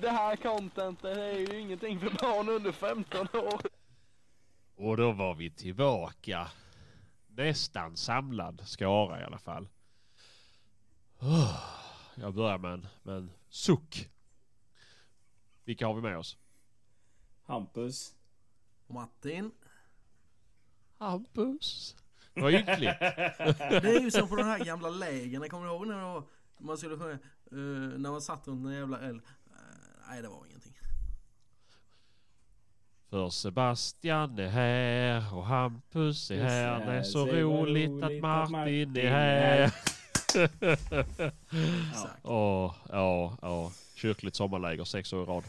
det här contentet är ju ingenting för barn under 15 år. Och då var vi tillbaka. Nästan samlad skara i alla fall. Jag börjar med en, med en suck. Vilka har vi med oss? Hampus. Martin. Hampus. Vad ynkligt. Det är ju som på de här gamla lägren. Kommer du ihåg när det var, man skulle sjunga, uh, när man satt runt en jävla eld? Nej det var ingenting. För Sebastian är här och Hampus är här. Det är så roligt att Martin är här. Åh, ja, ja. Kyrkligt sommarläger sex år i rad.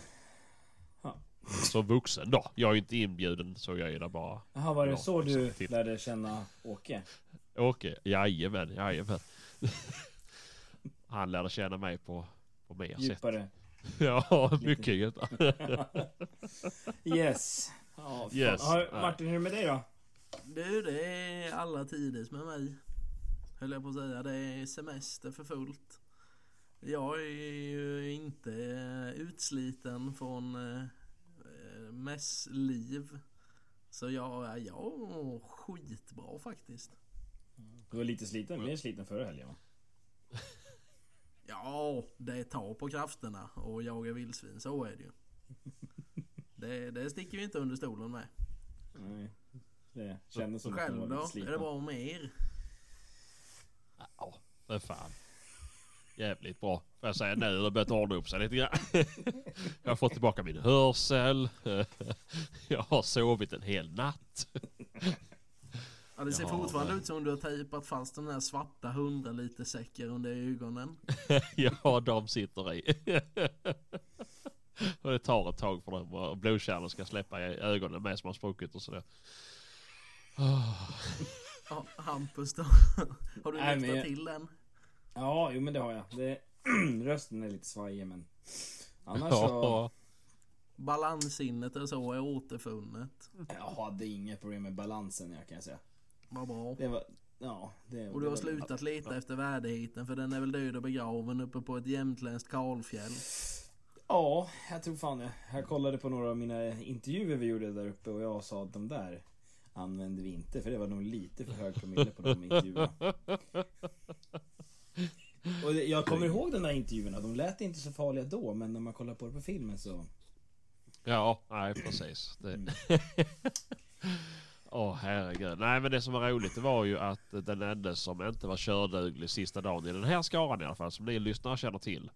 Ja. Så vuxen då. Jag är ju inte inbjuden så jag är där bara. Jaha, var det Ja, så du lärde känna Åke? Åke, jajamän, jajamän. Han lärde känna mig på, på mer sätt. Ja, mycket djupare. Yes. Ja. Yes. Har, Martin, hur är det med dig då? Du, det är alla tiders med mig. Höll jag på att säga. Det är semester för fullt. Jag är ju inte utsliten från eh, mässliv. Så jag, jag mår skitbra faktiskt. Du var lite sliten, mer sliten förra helgen va? Ja, det tar på krafterna och jaga vildsvin. Så är det ju. Det, det sticker vi inte under stolen med. Nej. Det kändes som att själv var då? Är det bra med er? Ja, för fan. Jävligt bra. Får jag säga nu har det börjat ordna upp sig lite grann. Jag har fått tillbaka min hörsel. Jag har sovit en hel natt. Ja, det ser Ja, fortfarande men- ut som du har tejpat fast den här svarta 100 liter säcken under ögonen. Ja, de sitter i. Och det tar ett tag för dem och blodkärlen ska släppa i ögonen med som har spruckit och sådär. Ja, Hampus då? Har du Nej, jag- till den? Ja, jo men det har jag. Det, rösten är lite svajig men... Annars så... Ja, Balanssinnet och så är återfunnet. Jag hade inget problem med balansen jag kan jag säga. Vad bra. Det var... Ja, det, Och du det har slutat leta efter värdigheten för den är väl död och begraven uppe på ett jämtländskt kalfjäll. Ja, jag tror fan det. Jag kollade på några av mina intervjuer vi gjorde där uppe och jag sa att de där använde vi inte för det var nog lite för hög promille på de intervjuerna. Och jag kommer ihåg de där intervjuerna, de lät inte så farliga då men när man kollar på det på filmen så... ja nej precis. Det... Åh herregud. Nej men det som var roligt det var ju att den enda som inte var körduglig sista dagen i den här skaran i alla fall som ni lyssnare känner till.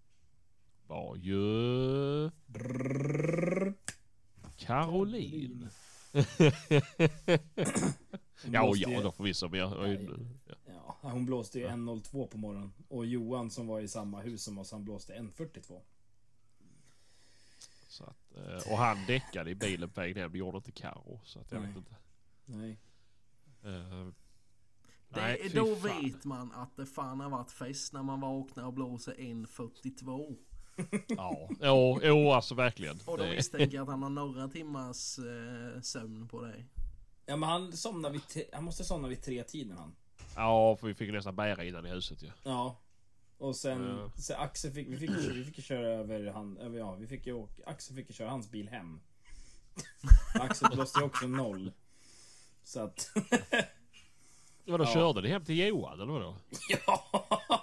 Var ju Caroline. Ja och blåste ja ju- då förvisso men jag, Nej. ja. Ja, hon blåste ju 1.02 på morgonen. Och Johan som var i samma hus som oss, han blåste 1.42. Så att, eh, och han däckade i bilen på vägen hem. Det gjorde inte Karo. Så att jag Nej. vet inte. Nej. Eh, Det, nej, då fan. vet man att det fan har varit fest när man vaknar och blåser 1.42. Ja, jo, jo alltså verkligen. Och då misstänker jag att han har några timmars eh, sömn på dig. Ja men han somnar vid tre, han måste somna vid tre tiden han. Ja, för vi fick nästan bära innan i huset ju. Ja. Och sen, Ja. sen Axel fick, vi fick, vi fick köra över han, över, ja vi fick ju åka, Axel fick köra hans bil hem. Axel blåste ju också noll. Så att, Vadå, Ja. körde ni hem till Johan eller vadå? ja!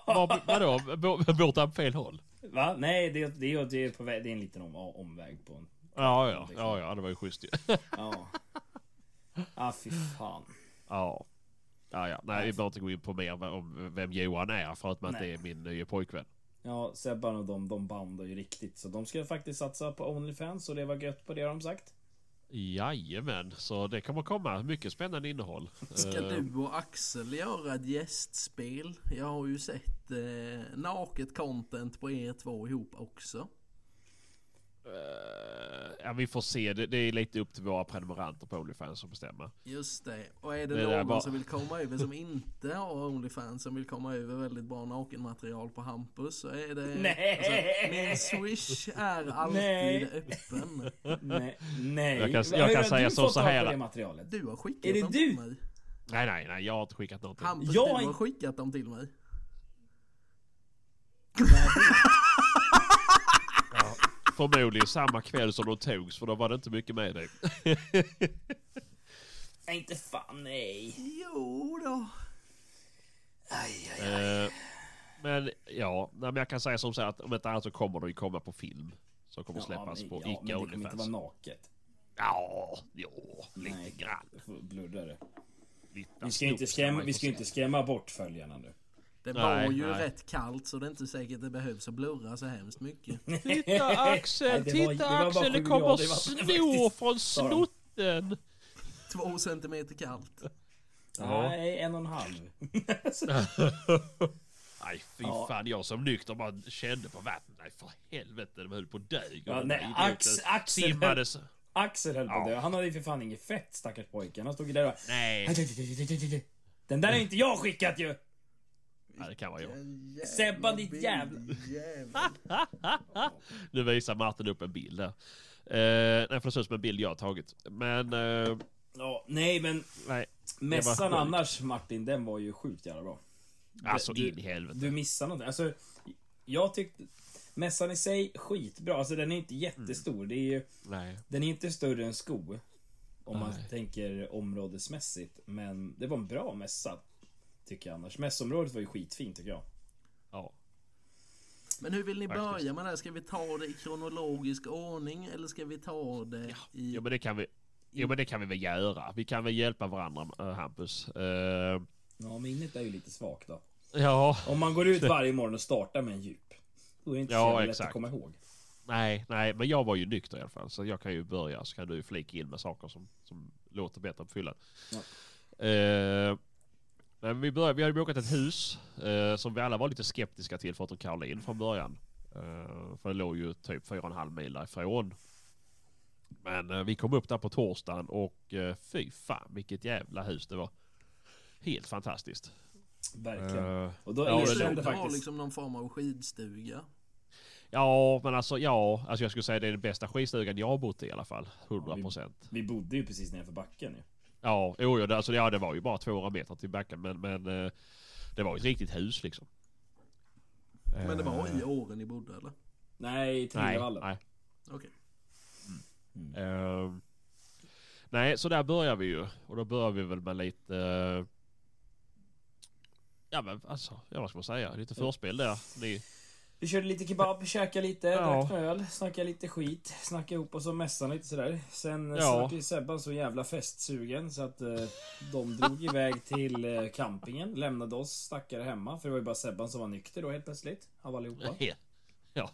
Var, vadå, han på fel håll? Va? Nej, det, det, det, är på väg, det är en liten om, omväg på en, Ja, ja, ja, ja, det var ju schysst ju. ja. Ah fy fan. Ja. Ja, ja. Nej, vi behöver inte gå in på mer om vem Johan är förutom att det är min nya pojkvän. Ja, Sebban och de, de bandar ju riktigt. Så de ska faktiskt satsa på Onlyfans och det var gött på det har de sagt. Jajamän, så det kommer komma mycket spännande innehåll. Ska Eh, du och Axel göra ett gästspel? Jag har ju sett eh, naket content på er två ihop också. Eh, ja, vi får se. Det, det är lite upp till våra prenumeranter på Onlyfans att bestämma. Just det. Och är det, Det någon bara- som vill komma över som inte har Onlyfans som vill komma över väldigt bra nakenmaterial på Hampus så är det... Nej! Alltså, min swish är alltid Nej. öppen. Nej, nej. Jag kan- jag kan säga så- så här- materialet? Du har skickat Är det dem du? till mig. Nej, nej, nej. Jag har inte skickat någonting. Hampus, Jag du har skickat dem till mig. Förmodligen samma kväll som de togs för då var det inte mycket med det. Inte fan nej. Jo då. Aj, aj, aj. Eh, men ja, nej, men jag kan säga som så här att om inte annat så kommer det ju komma på film. Som kommer släppas men, på ja, men icke det kommer inte Onlyfans. vara naket. Ja, jo, lite Nej. grann. Lite Vi ska, inte skrämma, vi ska inte skrämma bort följarna nu. Det Nej, var ju nej. rätt kallt så det är inte säkert det behövs att blurra så hemskt mycket. Titta Axel, Nej, var- titta det var bara Axel, det kommer snor från snotten. Två centimeter kallt. Ja. Nej, en och en halv. Nej fy Ja. fan, jag som nykter bara kände på vattnet. Nej för helvete, de höll på att dö. Ja, nej, Ax- idioterna Axel- simmade så- Axel höll på Ja. att dö. Han hade ju för fan inget fett stackars pojken. Han stod ju där och... Nej, Den där är inte jag skickat ju! Ja, det kan vara jag. Sebban, ditt jävla-. Nu visar Martin upp en bild där. Eh, nej för det ser ut som en bild jag har tagit. Men eh, Ja, nej men nej, mässan annars Martin, den var ju sjukt jävla bra. alltså du, in i helvete. Du missar någonting. Alltså, jag tyckte... Mässan i sig, skitbra. Alltså den är inte jättestor. Det är ju, Nej. den är inte större än Sko. Om man Nej. tänker områdesmässigt. Men det var en bra mässa. Tycker jag annars. Mässområdet var ju skitfint tycker jag. Ja. Men hur vill ni Faktiskt. börja med det? här? Ska vi ta det i kronologisk ordning eller ska vi ta det i... Jo men det kan vi. Jo men det kan vi väl göra. Vi kan väl hjälpa varandra äh, Hampus. Eh, Ja, minnet är ju lite svagt då. ja. Om man går ut varje morgon och startar med en djup. Då är det inte så Ja, jävla lätt exakt. att komma ihåg. Nej, nej, men jag var ju nykter i alla fall. Så jag kan ju börja så kan du flika in med saker som, som låter bättre på fyllan. Ja. Eh, men vi, började, vi hade bokat ett hus eh, som vi alla var lite skeptiska till förutom Caroline från början. Eh, för det låg ju typ 4,5 mil därifrån. Men eh, vi kom upp där på torsdagen och eh, fy fan vilket jävla hus det var. Helt fantastiskt. Verkligen. Eh, Och då ja, det Det faktiskt... liksom någon form av skidstuga. ja, men alltså ja, alltså jag skulle säga det är den bästa skidstugan jag har bott i i alla fall. 100 vi- procent. Vi bodde ju precis nedanför backen ju. Ja, jo, det, alltså, ja, det var ju bara 200 meter till backen men, men eh, det var ju ett riktigt hus liksom. Men det var i Eh, åren ni bodde eller? Nej, i Nej, Trillevallen. nej. Okej. Eh, nej, så där börjar vi ju. Och då börjar vi väl med lite... eh, ja men alltså, ja, vad ska man säga? Lite förspel där. Ni, Vi körde lite kebab, käkade lite, Ja. drack några öl, snackade lite skit, snackade ihop oss om mässan lite sådär. Sen Ja. ja. vart ju Sebban så jävla festsugen så att eh, de drog iväg till eh, campingen, lämnade oss stackare hemma. För det var ju bara Sebban som var nykter då helt plötsligt, av allihopa. ja.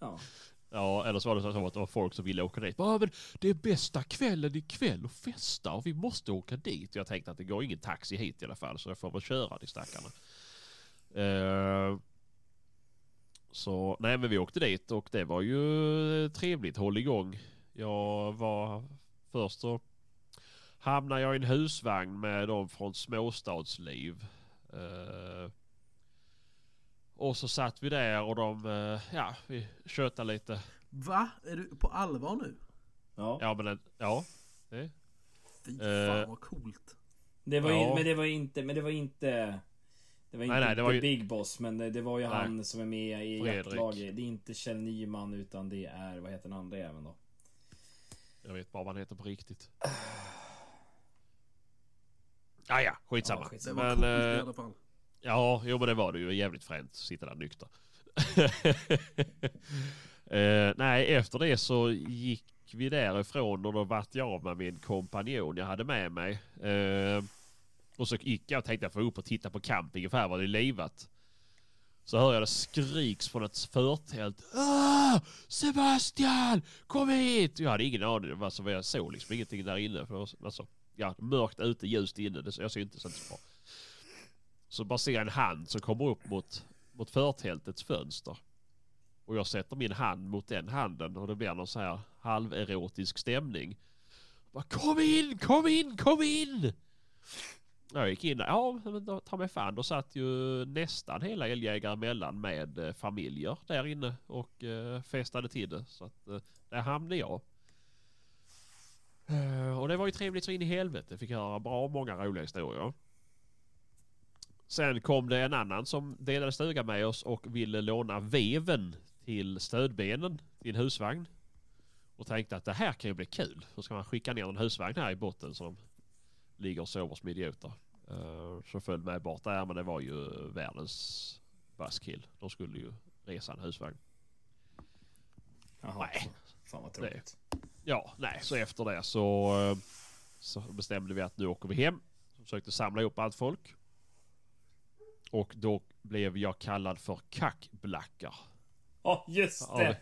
Ja. Ja, eller så var det så att det var folk som ville åka dit. Ja, men det är bästa kvällen ikväll och festa och vi måste åka dit. Jag tänkte att det går ingen taxi hit i alla fall så jag får väl köra de stackarna. Eh, så nej men vi åkte dit och det var ju trevligt håll igång. Jag var först så hamnade jag i en husvagn med dem från småstadsliv. Eh, och så satt vi där och de, eh, ja vi tjötade lite. Va? Är du på allvar nu? ja. Ja men ja. Det. Fy Eh. fan vad coolt. Det var Ja. men det var inte, men det var inte... Det var inte nej, det var ju- Big Boss, men det, det var ju Nej. han som är med i jaktlaget. Det är inte Kjell Nyman utan det är, vad heter den andra även då? Jag vet bara vad han heter på riktigt. Ah, ja, skitsamma. Ja, Det skitsamma. var Men, coolt i eh, alla fall. Ja, jo men det var det ju. Jävligt fränt att sitta där nykter. eh, nej, efter det så gick vi därifrån och då vart jag av med min kompanjon jag hade med mig. Eh, och så gick jag och tänkte jag får upp och titta på campingen för här var det livat. Så hör jag det skriks från ett förtält. Åh, Sebastian! Kom hit! Jag hade ingen aning om vad. Jag såg liksom ingenting där inne. För, alltså, ja, mörkt ute, ljust inne. Det, jag ser inte så bra. Så bara ser jag en hand som kommer upp mot, mot förtältets fönster. Och jag sätter min hand mot den handen och det blir någon så här halverotisk stämning. Bara, kom in, kom in, kom in! Jag gick in, ja men ta mig fan, då satt ju nästan hela älgjägare mellan med eh, familjer där inne och eh, festade till det. Så att eh, där hamnade jag. Eh, och det var ju trevligt så in i helvete. Fick höra bra många roliga historier. Sen kom det en annan som delade stuga med oss och ville låna veven till stödbenen till en husvagn. Och tänkte att det här kan ju bli kul. Så ska man skicka ner en husvagn här i botten så de ligger och sover som idioter. Uh, så följde med bort där men det var ju världens buskill. De skulle ju resa en husvagn. Jaha. Nej. Fan vad tråkigt. Ja, nej, så efter det så, eh, så bestämde vi att nu åker vi hem. Så försökte samla ihop allt folk. Och då blev jag kallad för kackblackar. Ja, just Ja, det!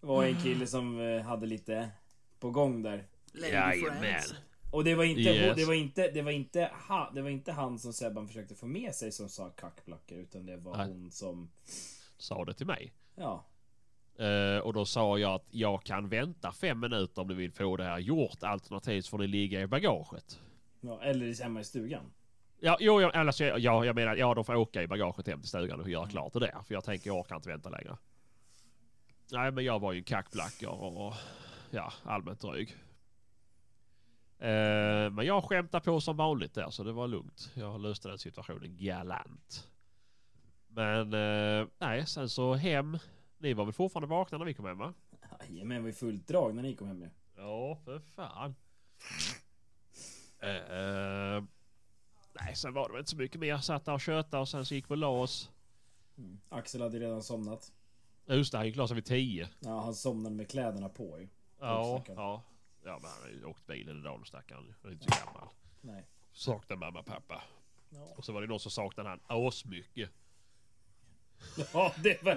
Det var en kille som eh, hade lite på gång där. Lady Jajamän. Friends. Och det var inte, Yes. det var inte, det var inte, ha, det var inte han som Sebban försökte få med sig som sa kackblackor utan det var Nej. hon som, Sa det till mig. ja. Eh, och då sa jag att jag kan vänta fem minuter om du vill få det här gjort. Alternativt får ni ligga i bagaget. ja eller hemma i stugan. Ja, jo, jag, alltså, ja, jag menar, ja, de får åka i bagaget hem till stugan och göra klart det där. För jag tänker, jag orkar inte vänta längre. Nej, men jag var ju en kackblacker och ja, allmänt dryg. Eh, men jag skämtade på som vanligt där, så det var lugnt. Jag löste den situationen galant. Men eh, nej, sen så hem. Ni var väl fortfarande vakna när vi kom hem va? Jajamän, ju fullt drag när ni kom hem ju. Ja, för fan. Eh, nej, sen var det väl inte så mycket mer. Satt där och tjötade och sen så gick vi och la oss. Mm. Axel hade redan somnat. Just det, han gick och la sig vid tio. Ja, han somnade med kläderna på ju. Ja, ja. Ja, men han har ju åkt bilen idag stackaren. Han är inte så gammal. Nej. Saknar mamma och pappa. Ja, Och så var det någon som saknade han asmycket. ja det, var,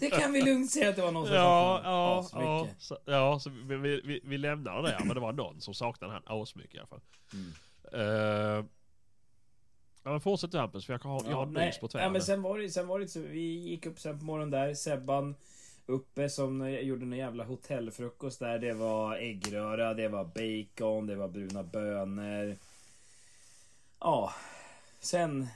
det kan vi lugnt säga att det var någon som Ja, saknade ja, asmycket. ja. Så, ja, så vi, vi, vi, lämnar det där. Men det var någon som saknade han asmycket i alla fall. Mm. Uh, ja, men fortsätt du Hampus, för jag har, jag har nej, nys på ja, tvären. men sen var det, sen var det så, vi gick upp sen på morgonen där, Sebban uppe som gjorde en jävla hotellfrukost där. Det var äggröra, det var bacon, det var bruna bönor. Ja, sen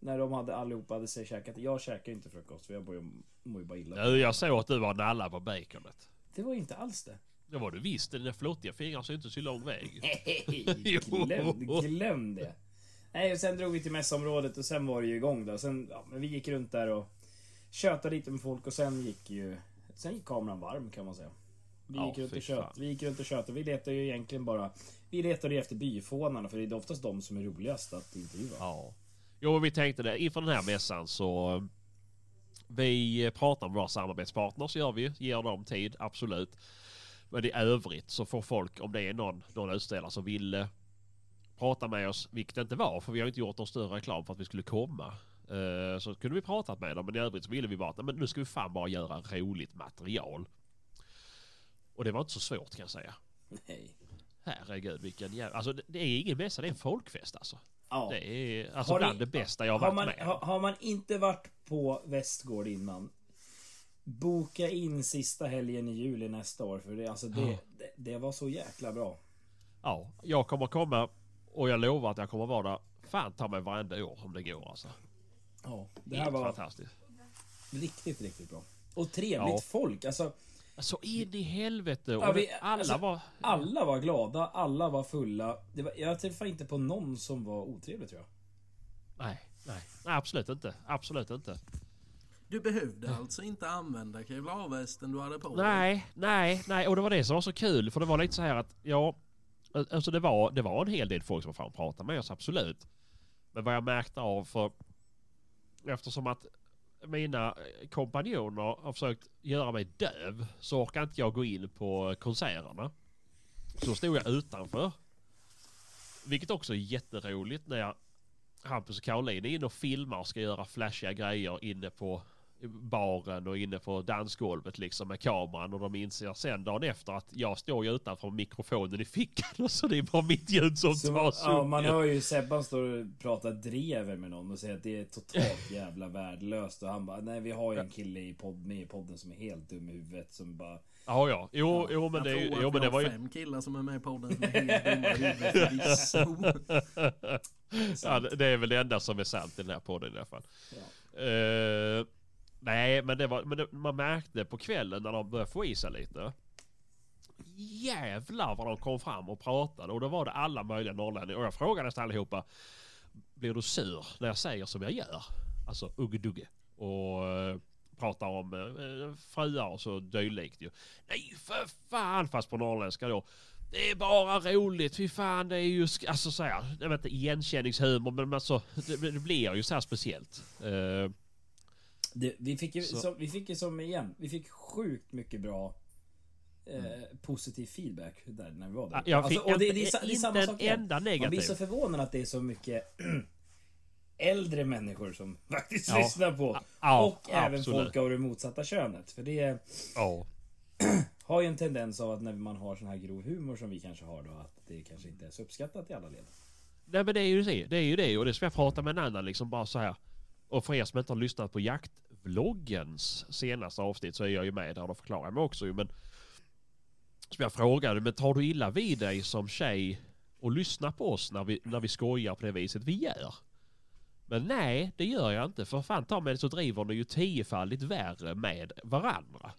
när de hade allihopa hade sig käkat. Jag käkar inte frukost för jag mår ju bara illa. Ja, jag såg att du var nalla på baconet. Det var inte alls det. Det var du visst. Dina flottiga fingrar syntes ju lång väg. Nej, glöm, glöm det. Nej, och sen drog vi till mässområdet och sen var det ju igång då. Sen, ja, men vi gick runt där och tjötade lite med folk och sen gick ju... Sen gick kameran varm kan man säga. Vi Ja, gick runt fy och fan. vi gick runt och tjötade. Vi letade ju egentligen bara... Vi letade ju efter byfånarna för det är oftast de som är roligast att intervjua. Ja. Jo, vi tänkte det. Inför den här mässan så... Vi pratar med våra samarbetspartners, gör vi. Ger dem tid, absolut. Men i övrigt så får folk, om det är någon, någon utställare som vill eh, prata med oss, vilket det inte var, för vi har inte gjort någon större reklam för att vi skulle komma. Eh, Så kunde vi pratat med dem, men i övrigt så ville vi bara att men nu ska vi fan bara göra roligt material. Och det var inte så svårt kan jag säga. Nej. Herregud vilken jävla... Alltså det, är ingen mässa, det är en folkfest alltså. Ja. Det är alltså Har ni- bland det bästa jag har Har varit man, med har, har man inte varit på Västgård innan Boka in sista helgen i juli nästa år för det, alltså det, Ja. det, det var så jäkla bra. Ja, jag kommer komma och jag lovar att jag kommer vara där fan ta mig varenda år om det går alltså. Ja, det här Helt var fantastiskt. riktigt, riktigt bra. Och trevligt Ja. folk. Alltså, Så in i helvete. Och Ja, vi- alla alltså- var... alla var glada, alla var fulla. Det var, jag träffade inte på någon som var otrevlig tror jag. Nej, nej, nej absolut inte. Absolut inte. Du behövde alltså inte använda kevlarvästen du hade på dig. Nej, nej, nej. Och det var det som var så kul. För det var lite så här att, ja... Alltså det var, det var en hel del folk som var fram och pratade med oss, absolut. Men vad jag märkte av för... Eftersom att mina kompanjoner har försökt göra mig döv så orkar inte jag gå in på konserterna. Så stod jag utanför. Vilket också är jätteroligt när Hampus och Caroline är inne och filmar och ska göra flashiga grejer inne på baren och inne på dansgolvet liksom med kameran och de inser sen dagen efter att jag står ju utanför mikrofonen i fickan och så det är bara mitt ljud som Så, tar ja, man hör ju Sebban står och pratar drever med någon och säger att det är totalt jävla värdelöst. Och han bara, nej vi har ju en kille i podd, med i podden som är helt dum i huvudet som bara... Ja, ja. Jo, jo men det, jo, men det var ju... fem killar som är med i podden som är helt dumma i huvudet ja, det är väl det enda som är sant i den här podden i alla fall. Ja. Eh, nej, men, det var, men det, man märkte på kvällen när de började få i sig lite. Jävlar vad de kom fram och pratade och då var det alla möjliga norrlänningar. Och jag frågade nästan allihopa. Blir du sur när jag säger som jag gör? Alltså uggedugge. Och eh, pratar om eh, eh, fruar och så dylikt ju. Nej för fan fast på norrländska då. Det är bara roligt, fy fan det är ju, alltså såhär. jag vet inte igenkänningshumor men alltså det, det blir ju så här speciellt. Eh, det, vi, fick ju, Så. som, vi fick ju som igen, vi fick sjukt mycket bra eh, positiv feedback där när vi var där. Mm. jag fick Alltså, och det, inte, det, är, det är inte samma en sak igen. enda Man blir negativ. så förvånad att det är så mycket äldre människor som faktiskt Ja. lyssnar på. Ja, och även absolut. folk av det motsatta könet. För det Ja. har ju en tendens av att när man har sån här grov humor som vi kanske har då, att det kanske inte är så uppskattat i alla led. Nej men det är ju det. Det är ju det och det ska jag prata med en annan liksom bara så här. Och för er som inte har lyssnat på jaktvloggens senaste avsnitt så är jag ju med där och förklarar mig också ju men. Som jag frågade, men tar du illa vid dig som tjej och lyssnar på oss när vi, när vi skojar på det viset vi gör? Men nej, det gör jag inte. För fan ta mig så driver ni ju tiofaldigt värre med varandra.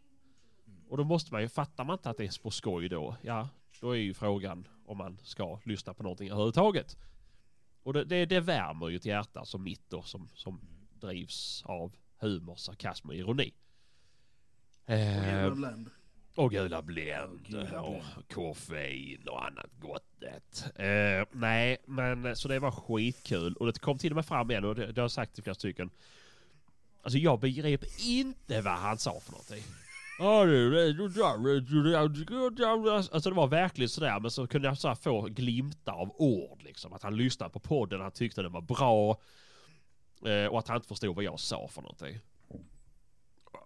Och då måste man ju, fattar man inte att det är på skoj då, ja, då är ju frågan om man ska lyssna på någonting överhuvudtaget. Och det, det, det värmer ju ett hjärta som mitt då, som, som drivs av humor, sarkasm och ironi. Och Eh, jävla bländ. och gula Gula och koffein och annat gottet. Eh, nej, men så det var skitkul. Och det kom till och med fram igen och det, det har jag sagt till flera stycken. Alltså jag begrep inte vad han sa för någonting. Alltså det var verkligen sådär men så kunde jag så få glimtar av ord liksom. Att han lyssnade på podden, han tyckte den var bra. Eh, och att han inte förstod vad jag sa för någonting.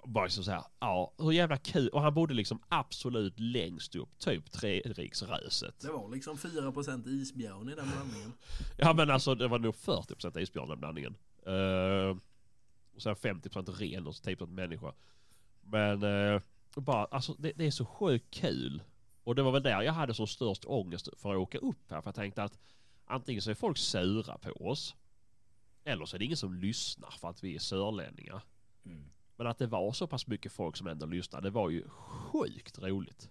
Bara så här, ja hur jävla kul. Och han bodde liksom absolut längst upp, typ Treriksröset. Det var liksom 4% isbjörn i den blandningen. Ja men alltså det var nog 40% isbjörn i den blandningen. Uh, och sen 50% ren och så 10% människa. Men uh, bara, alltså det, det är så sjukt kul. Och det var väl där jag hade som störst ångest för att åka upp här. För jag tänkte att antingen så är folk sura på oss. Eller så är det ingen som lyssnar för att vi är sörlänningar. Mm. Men att det var så pass mycket folk som ändå lyssnade, det var ju sjukt roligt.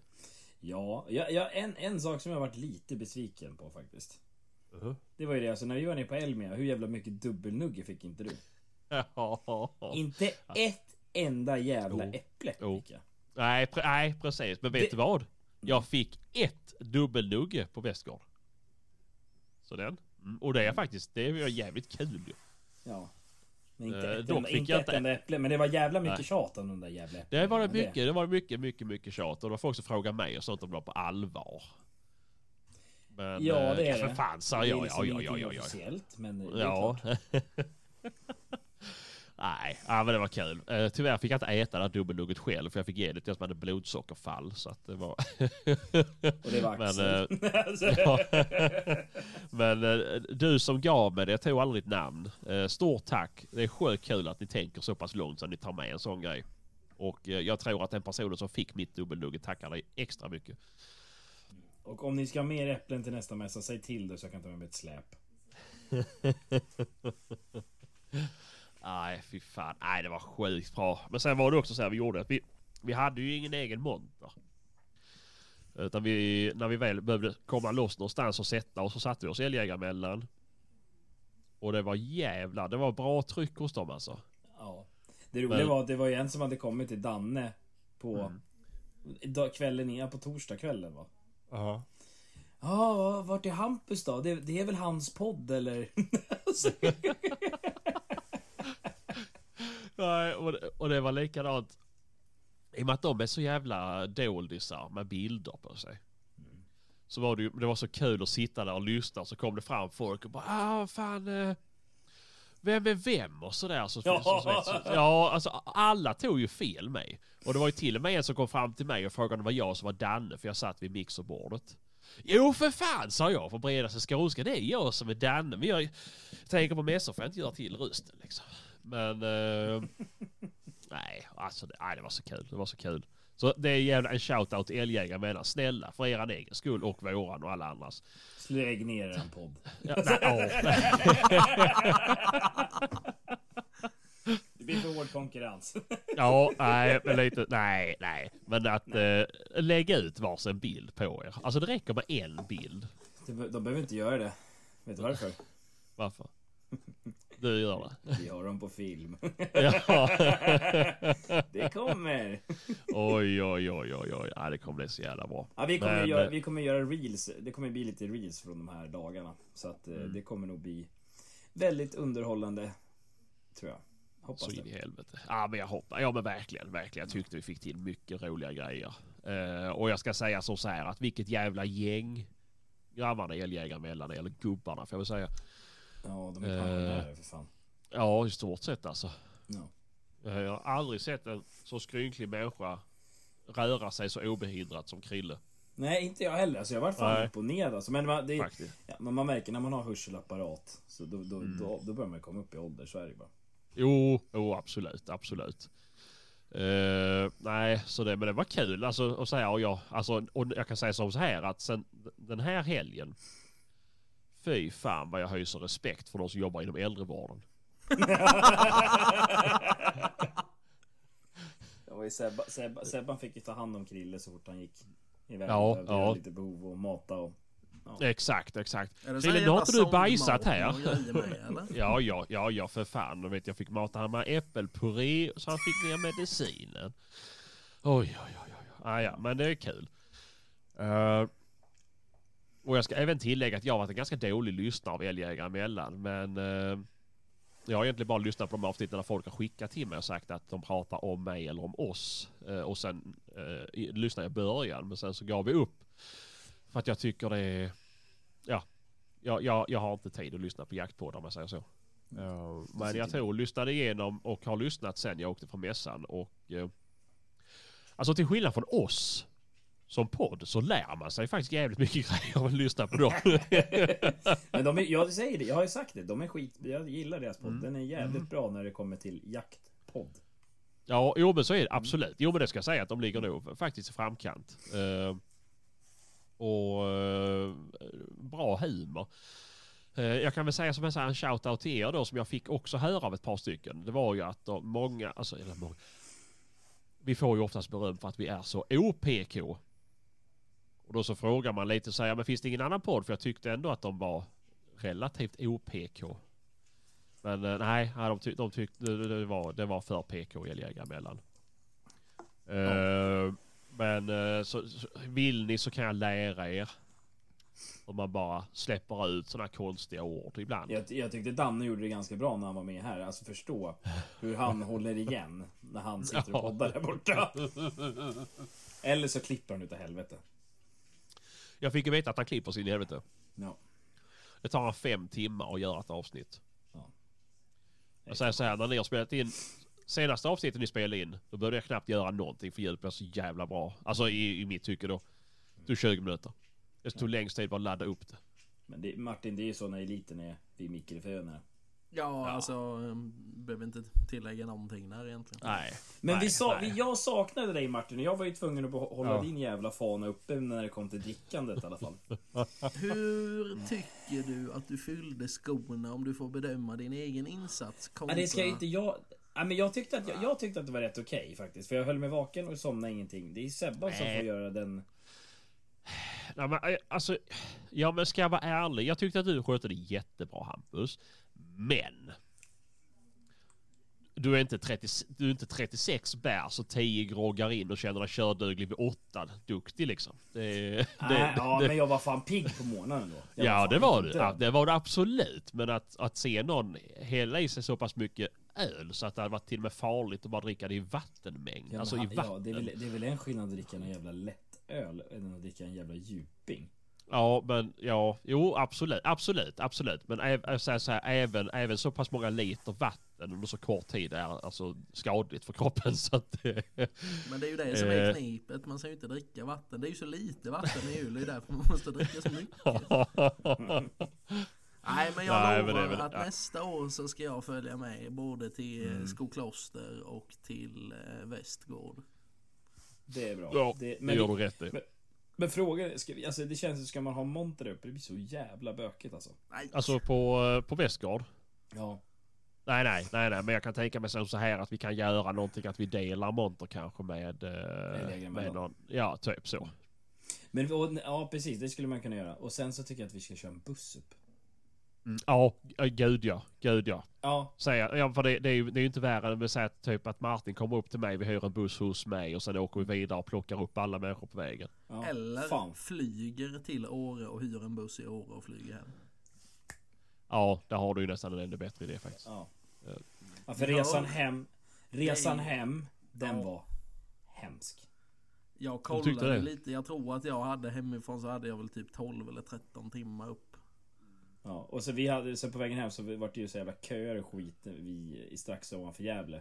Ja, ja, ja en, en sak som jag varit lite besviken på faktiskt. Det var ju det, alltså när vi var nere på Elmia, hur jävla mycket dubbelnugge fick inte du? Inte ett enda jävla Jo. äpple Jo. fick jag. nej, pre- nej, precis. Men vet Det- du vad? Jag fick ett dubbelnugge på Västgård. Så den. Mm. Och det är faktiskt, det är jävligt kul ju. Ja. Men inte Eh, dock fick inte jag inte- äpple. Men det var jävla mycket Nej. tjat om de där jävla äpplena. Det var det mycket, det var mycket, mycket, mycket tjat. Och det var folk som frågade mig och sånt om det var på allvar. Men, Ja, eh, det är För det. fan sa Det är jag. liksom Ja, ja, ja, ja, ja. officiellt, men det är Ja. klart. Nej, ja, men det var kul. Eh, tyvärr fick jag inte äta det här dubbelnugget själv för jag fick ge det till en som hade blodsockerfall. Så att det var... Och det var Men, Axel. Alltså, Ja. Men eh, du som gav mig det, jag tog aldrig ditt namn. Eh, Stort tack. Det är sjukt kul att ni tänker så pass långt så att ni tar med en sån grej. Och jag tror att den personen som fick mitt dubbelnugget tackar dig extra mycket. Och om ni ska ha mer äpplen till nästa mässa, säg till det så jag kan ta med mig ett släp. Nej, fy fan. Nej, det var sjukt bra. Men sen var det också så här vi gjorde att vi, vi hade ju ingen egen monter. Utan vi, när vi väl behövde komma loss någonstans och sätta oss så satte vi oss älgjägarmellan. Och det var jävla, det var bra tryck hos dem alltså. Ja. Det roliga Men- var att det var ju en som hade kommit till Danne på Mm. dag- kvällen innan, på torsdagskvällen va? Ja. Ja, vart är Hampus då? Det, det är väl hans podd eller? Nej, och, det- och det var likadant. I och med att de är så jävla doldisar med bilder på sig. Så var det ju, det var så kul att sitta där och lyssna så kom det fram folk och bara ah fan eh, Vem är vem och sådär. Så, ja. så, så, så, ja alltså alla tog ju fel mig. Och det var ju till och med en som kom fram till mig och frågade om det var jag som var Danne för jag satt vid mixerbordet. Jo för fan sa jag på bredaste skånska det är jag som är Danne. Men jag tänker på mässor får jag inte göra till rösten liksom. Men eh, nej, alltså det, nej, det var så kul. Det var så kul. Så det är jävla en shoutout till älgjägare menar snälla för eran egen skull och våran och alla andras. Lägg ner en podd. Ja, nej, ja. Det blir för hård konkurrens. ja, nej, men lite, nej, nej. Men att eh, lägga ut varsin bild på er. Alltså det räcker med en bild. De, de behöver inte göra det. Vet du varför? Varför? Du gör det. Vi har dem på film. Ja. Det kommer! Oj, oj, oj, oj, oj. Ja, det kommer bli så jävla bra. Ja, vi, kommer Men, göra, eh, vi kommer göra reels. Det kommer bli lite reels från de här dagarna. Så att eh, Mm. det kommer nog bli väldigt underhållande. Tror jag. Hoppas Så in i helvete. Ja men jag hoppas, ja men verkligen, verkligen. Jag tyckte vi fick till mycket roliga grejer. Eh, och jag ska säga så så här att vilket jävla gäng grabbarna Älgjägare mellan eller gubbarna får jag väl säga. Ja, de är Eh. pensionärer för fan. Ja i stort sett alltså. Ja. Eh, Jag har aldrig sett en så skrynklig människa röra sig så obehindrat som Krille. Nej, inte jag heller. Alltså, jag var fan Nej. imponerad. Alltså, men man, det, ja, men man märker när man har hörselapparat. Så då, då, Mm. då, då börjar man komma upp i ålder. Så är det bara. Jo, jo absolut, absolut. Eh, nej, så det, men det var kul alltså att säga och jag, alltså, och jag kan säga som så här att sen den här helgen. Fy fan vad jag hyser respekt för de som jobbar inom äldrevården. Det var ju Sebba, Sebba, Sebban fick ju ta hand om Krille så fort han gick iväg. Ja, ja. lite behov och mata och... Exakt, exakt. Det Krille, nu har inte du bajsat här? med? Ja, ja, ja, ja för fan. Jag, vet, jag fick mata honom med äppelpuré så han fick ner medicinen. Oj, oj, oj, oj. Ah, ja, men det är kul. Eh, och jag ska även tillägga att jag har varit en ganska dålig lyssnare av älgjägare emellan. Men eh, jag har egentligen bara lyssnat på de avsnitten där folk har skickat till mig och sagt att de pratar om mig eller om oss. Eh, och sen eh, lyssnade jag i början men sen så gav vi upp. För att jag tycker det är... Ja, jag, jag, jag har inte tid att lyssna på jaktpoddar om jag säger så. Ja, men jag tror lyssnade igenom och har lyssnat sen jag åkte från mässan och eh, Alltså till skillnad från oss som podd så lär man sig faktiskt jävligt mycket grejer av att lyssna på dem. Men de är, jag säger det, jag har ju sagt det. De är skit... Jag gillar deras podd. Mm. Den är jävligt bra när det kommer till jaktpodd. ja, jo men så är det absolut. Jo men det ska jag säga att de ligger nog faktiskt i framkant. Eh, och eh, bra humor. Eh, jag kan väl säga som en sån shout-out till er då som jag fick också höra av ett par stycken. Det var ju att de, många, alltså eller många. Vi får ju oftast beröm för att vi är så OPK. Och då så frågar man lite så här, men finns det ingen annan podd? För jag tyckte ändå att de var relativt OPK. Men eh, nej, de, tyck, de tyckte det, var, det var för PK älgjägare emellan. Eh, men eh, så, så, vill ni så kan jag lära er. Om man bara släpper ut sådana konstiga ord ibland. Jag, jag tyckte Danne gjorde det ganska bra när han var med här. Alltså förstå hur han håller igen när han sitter och Ja. poddar där borta. Eller så klipper han utav helvete. Jag fick ju veta att han klipper sin helvete. Ja. Det tar han fem timmar att göra ett avsnitt. Ja. Jag säger så här, när ni har spelat in senaste avsnittet ni spelade in, då började jag knappt göra någonting för ljudet blev så jävla bra. Alltså i, i mitt tycke då. Tog 20 minuter. Det tog längst tid bara att ladda upp det. Men det, Martin, det är ju så när eliten är vid mikrofönerna. Ja, alltså, um, behöver inte tillägga någonting där egentligen. Nej. Men nej, vi sa, nej. jag saknade dig Martin och jag var ju tvungen att hålla Ja. din jävla fana uppe när det kom till drickandet i alla fall. Hur tycker du att du fyllde skorna om du får bedöma din egen insats kontra... Men det ska ju inte jag... Nej, men jag tyckte att, jag, jag tyckte att det var rätt okej faktiskt. För jag höll mig vaken och somnade ingenting. Det är Sebban som Nej. får göra den... Nej, men, eh, alltså, ja men ska jag vara ärlig. Jag tyckte att du skötte det jättebra Hampus. Men. Du är inte, 30, du är inte 36 bärs och 10 groggar in och känner dig körduglig vid 8. Duktig liksom. Det, det, Nej, ja, det, men jag var fan pigg på morgonen då. Jag ja det var du. Ja, det var du absolut. Men att, att se någon hälla i sig så pass mycket öl så att det hade varit till och med farligt att bara dricka det i vattenmängd. Ja, alltså i vatten. Ja, det, är väl, det är väl en skillnad att dricka en jävla lättöl än att dricka en jävla djuping. Ja, men ja, jo absolut, absolut, absolut. Men äv, jag säger så här, även, även så pass många liter vatten under så kort tid är alltså skadligt för kroppen så att det- Men det är ju det som är Eh. knepet. Man ska ju inte dricka vatten. Det är ju så lite vatten i öl. Det är därför man måste dricka så mycket. Nej men jag Nej, men det lovar väl- att ja. nästa år så ska jag följa med både till Mm. mm. Skokloster och till eh, Västgård. Det är bra. ja, det, det men, gör du rätt i. men- frågan ska vi, alltså det känns som ska man ha monter uppe, det blir så jävla bökigt alltså. Nej, Alltså på, eh, på Västgård? Ja. Nej, nej, nej, nej, men jag kan tänka mig så här att vi kan göra någonting att vi delar monter kanske med, eh, med någon, ja typ så. Men och, ja precis, det skulle man kunna göra. Och sen så tycker jag att vi ska köra en buss upp. Mm, ja, eh, gud ja. Gud ja. Ja, Säga, ja för det, det är ju det är ju inte värre än att säga att typ att Martin kommer upp till mig, vi hyr en buss hos mig och sen åker vi vidare och plockar upp alla människor på vägen. ja. Eller Fan. flyger till Åre och hyr en buss i Åre och flyger hem. Ja, där har du ju nästan en ännu bättre idé faktiskt. Ja. Ja. ja för resan hem, resan hem, den var hemsk. Jag kollade lite, jag tror att jag hade hemifrån så hade jag väl typ 12 eller 13 timmar upp. Ja, och så vi hade, så på vägen hem så var det ju så jävla köer och skit vi, i strax ovanför Gävle.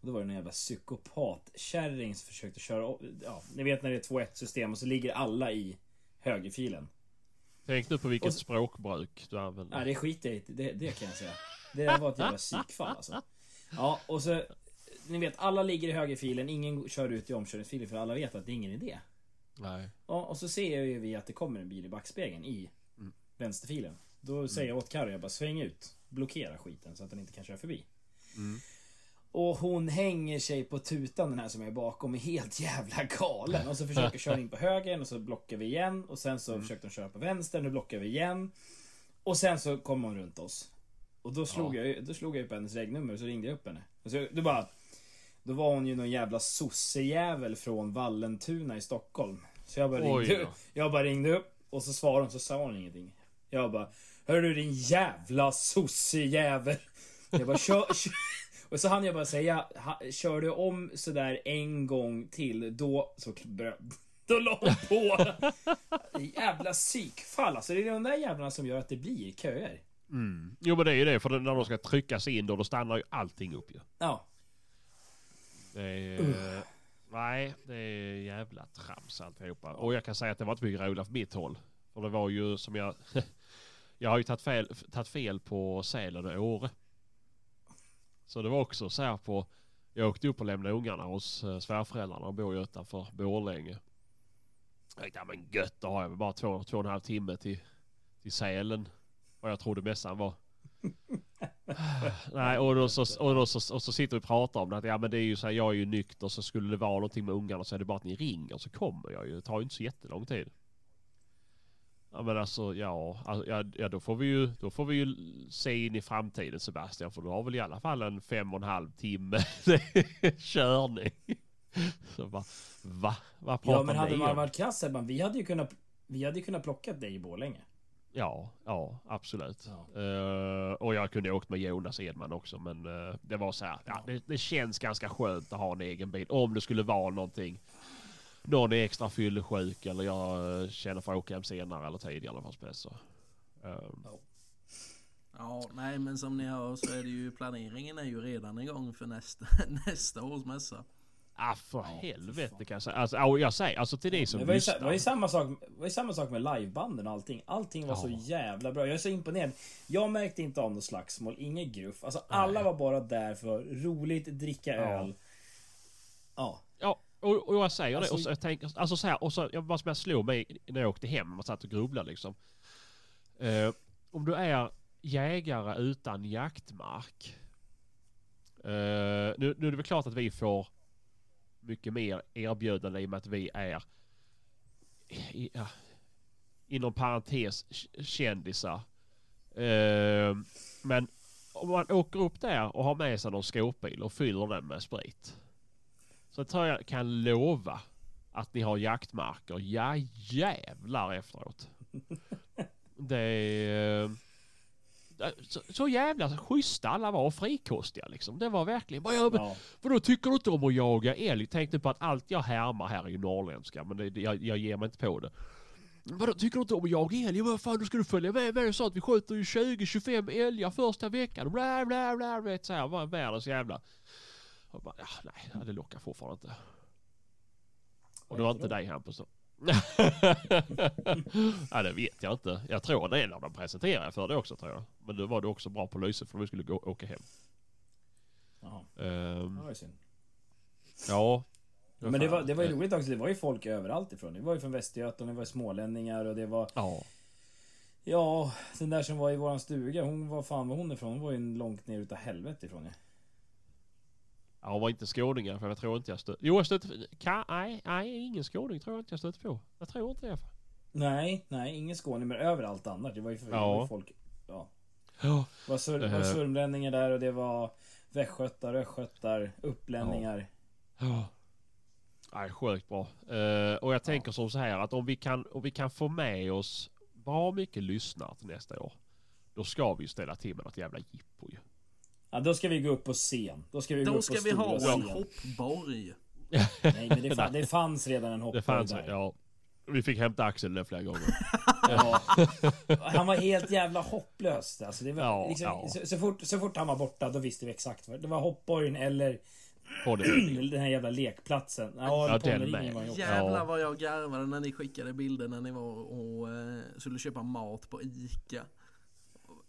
Och då var det en jävla psykopatkärring som försökte köra Ja, ni vet när det är 2-1 system och så ligger alla i högerfilen. Tänk nu på vilket Och språkbruk du använder. Nej, det skiter jag i. Det, det kan jag säga. Det var ett jävla psykfall alltså. Ja, och så... Ni vet, alla ligger i högerfilen, ingen kör ut i omkörningsfilen för alla vet att det är ingen idé. Nej. Ja, och så ser ju vi att det kommer en bil i backspegeln i Mm. vänsterfilen. Då säger jag åt Carro, jag bara sväng ut. Blockera skiten så att den inte kan köra förbi. Mm. Och hon hänger sig på tutan den här som är bakom är helt jävla galen. Och så försöker köra in på höger och så blockar vi igen. Och sen så Mm. försökte hon köra på vänster, nu blockar vi igen. Och sen så kom hon runt oss. Och då slog, Ja. jag, då slog jag upp hennes regnummer och så ringde jag upp henne. Och så, då bara... Då var hon ju någon jävla sossejävel från Vallentuna i Stockholm. Så jag bara Oj ringde upp. Jag bara ringde upp och så svarade hon så sa hon ingenting. Jag bara Hörru din jävla sossejävel. Jag bara kör, kör. Och så hann jag bara säga Kör du om sådär en gång till då så då la hon på. Jävla psykfall alltså. Det är de där jävlarna som gör att det blir köer. Mm. Jo men det är ju det, för när de ska trycka sig in då, då stannar ju allting upp ju. Ja. Det är, Nej, det är jävla trams alltihopa. Och jag kan säga att det var inte mycket roligt för mitt håll. För det var ju som jag jag har ju tagit fel, tagit fel på Sälen och Åre. Så det var också så här på... Jag åkte upp och lämnade ungarna hos eh, svärföräldrarna och bor ju utanför Borlänge. Jag tänkte, ja men gött, då har jag väl bara två, två och en halv timme till, till Sälen. Vad jag trodde mässan var. Nej, och då, så, och, då så, och så sitter vi och pratar om det. Att, ja men det är ju så här, jag är ju nykter så skulle det vara någonting med ungarna så är det bara att ni ringer så kommer jag ju. Det tar ju inte så jättelång tid. Ja men alltså ja, alltså, ja, ja då, får vi ju, då får vi ju se in i framtiden Sebastian. För du har väl i alla fall en fem och en halv timme körning. Så bara, va? Vad pratar Ja men hade ni man om? varit krass Sebban, vi hade ju kunnat Vi hade kunnat plocka dig i Borlänge. Ja, ja absolut. Ja. Eh, och jag kunde åkt med Jonas Edman också men eh, det var så här, ja, det, det känns ganska skönt att ha en egen bil. Om det skulle vara någonting. Någon är extra fyllesjuk eller jag eh, känner för att åka hem senare eller tidigare. Fast bäst så. Ehm, Ja, nej men som ni hör så är det ju planeringen är ju redan igång för nästa, nästa års mässa. ah för Ja, för helvete fan. kan jag säga. Alltså, ja, jag säger, alltså till dig som Det var ju, lyssnar. det var ju samma sak, var ju samma sak med livebanden och allting. Allting var så Ja. jävla bra. Jag är så imponerad. Jag märkte inte av något slagsmål, inget gruff. Alltså alla var bara där för roligt, dricka Ja. öl. Ja. Ja, och, och jag säger Alltså- det. Och så, jag tänker, alltså så här, och så, jag, vad som jag slog mig när jag åkte hem och satt och grubblade liksom. Eh, om du är jägare utan jaktmark. Eh, nu, nu är det väl klart att vi får mycket mer erbjudande i och med att vi är i, ja, inom parentes kändisar. Eh, men om man åker upp där och har med sig någon skåpbil och fyller den med sprit. Så tror jag kan lova att ni har jaktmarker. Ja jävlar efteråt. Det är... eh, Så, så jävla schyssta alla var och frikostiga liksom. Det var verkligen... Gör ja. för då tycker du inte om att jaga älg? Tänkte på att allt jag härmar här är ju norrländska. Men det, jag, jag ger mig inte på det. Vadå, tycker du inte om att jaga älg? Vad fan, då ska du följa med mig så att vi skjuter ju 20-25 älgar första veckan. Bla bla bla, vet såhär. Världens jävla... Och bara, ja, nej, det lockar fortfarande inte. Och det var inte dig Hampus då? ja, det vet jag inte. Jag tror det är när de presenterar för det också tror jag. Men då var du också bra på lyset för vi skulle gå, åka hem. Jaha. Ehm, Det var ju synd. ja. Men det var, det var ju roligt också. Det var ju folk överallt ifrån. Det var ju från Västergötland, det var smålänningar och det var... Ja. Ja, den där som var i våran stuga. Hon var fan var hon ifrån? Hon var ju långt ner utav helvete ifrån ja. Ja, var inte skåningar för jag tror inte jag stötte... Jo, jag stötte... Ka, nej, nej, ingen skåning tror jag inte jag stötte på. Jag tror inte det. Nej, nej, ingen Skåne men överallt annars. Det var ju, var Ja. folk... Ja. Ja. Det var, sur, det var sörmlänningar där och det var västgötar, östgötar, upplänningar. Ja. Nej, sjukt bra. Eh, och jag tänker som så här att om vi, kan, om vi kan få med oss bra mycket lyssnare till nästa år. Då ska vi ju ställa till med något jävla jippo ju. Ja, då ska vi gå upp på scen. Då ska vi gå Då upp ska på vi ha scen. en hoppborg. Nej, men det, fann, det fanns redan en Det hoppborg fanns där. ja. Vi fick hämta Axel där flera gånger. Ja. Han var helt jävla hopplös. Alltså det var, Ja, liksom, ja. Så, så, fort, så fort han var borta, då visste vi exakt vad det var. hoppborgen eller det. den här jävla lekplatsen. Ja, Ja, den med. Jävlar vad jag garvade när ni skickade bilder när ni var och eh, skulle köpa mat på ICA.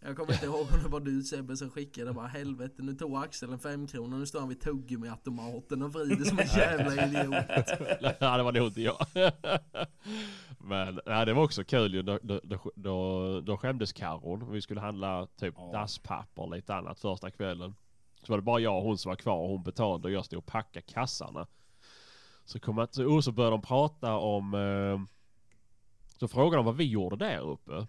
Jag kommer inte ihåg om det var du Sebbe som skickade bara helvete nu tog Axel en femkrona nu står han vid tuggummiautomaten och vrider som en jävla idiot. ja, det var nog inte jag. Men nej, det var också kul ju. Då, då, då, då, skämdes Karon. Vi skulle handla typ Ja. dasspapper och lite annat första kvällen. Så var det bara jag och hon som var kvar och hon betalade och jag stod och packade kassarna. Så, kom att, och så började de prata om... Eh, så frågade de vad vi gjorde där uppe.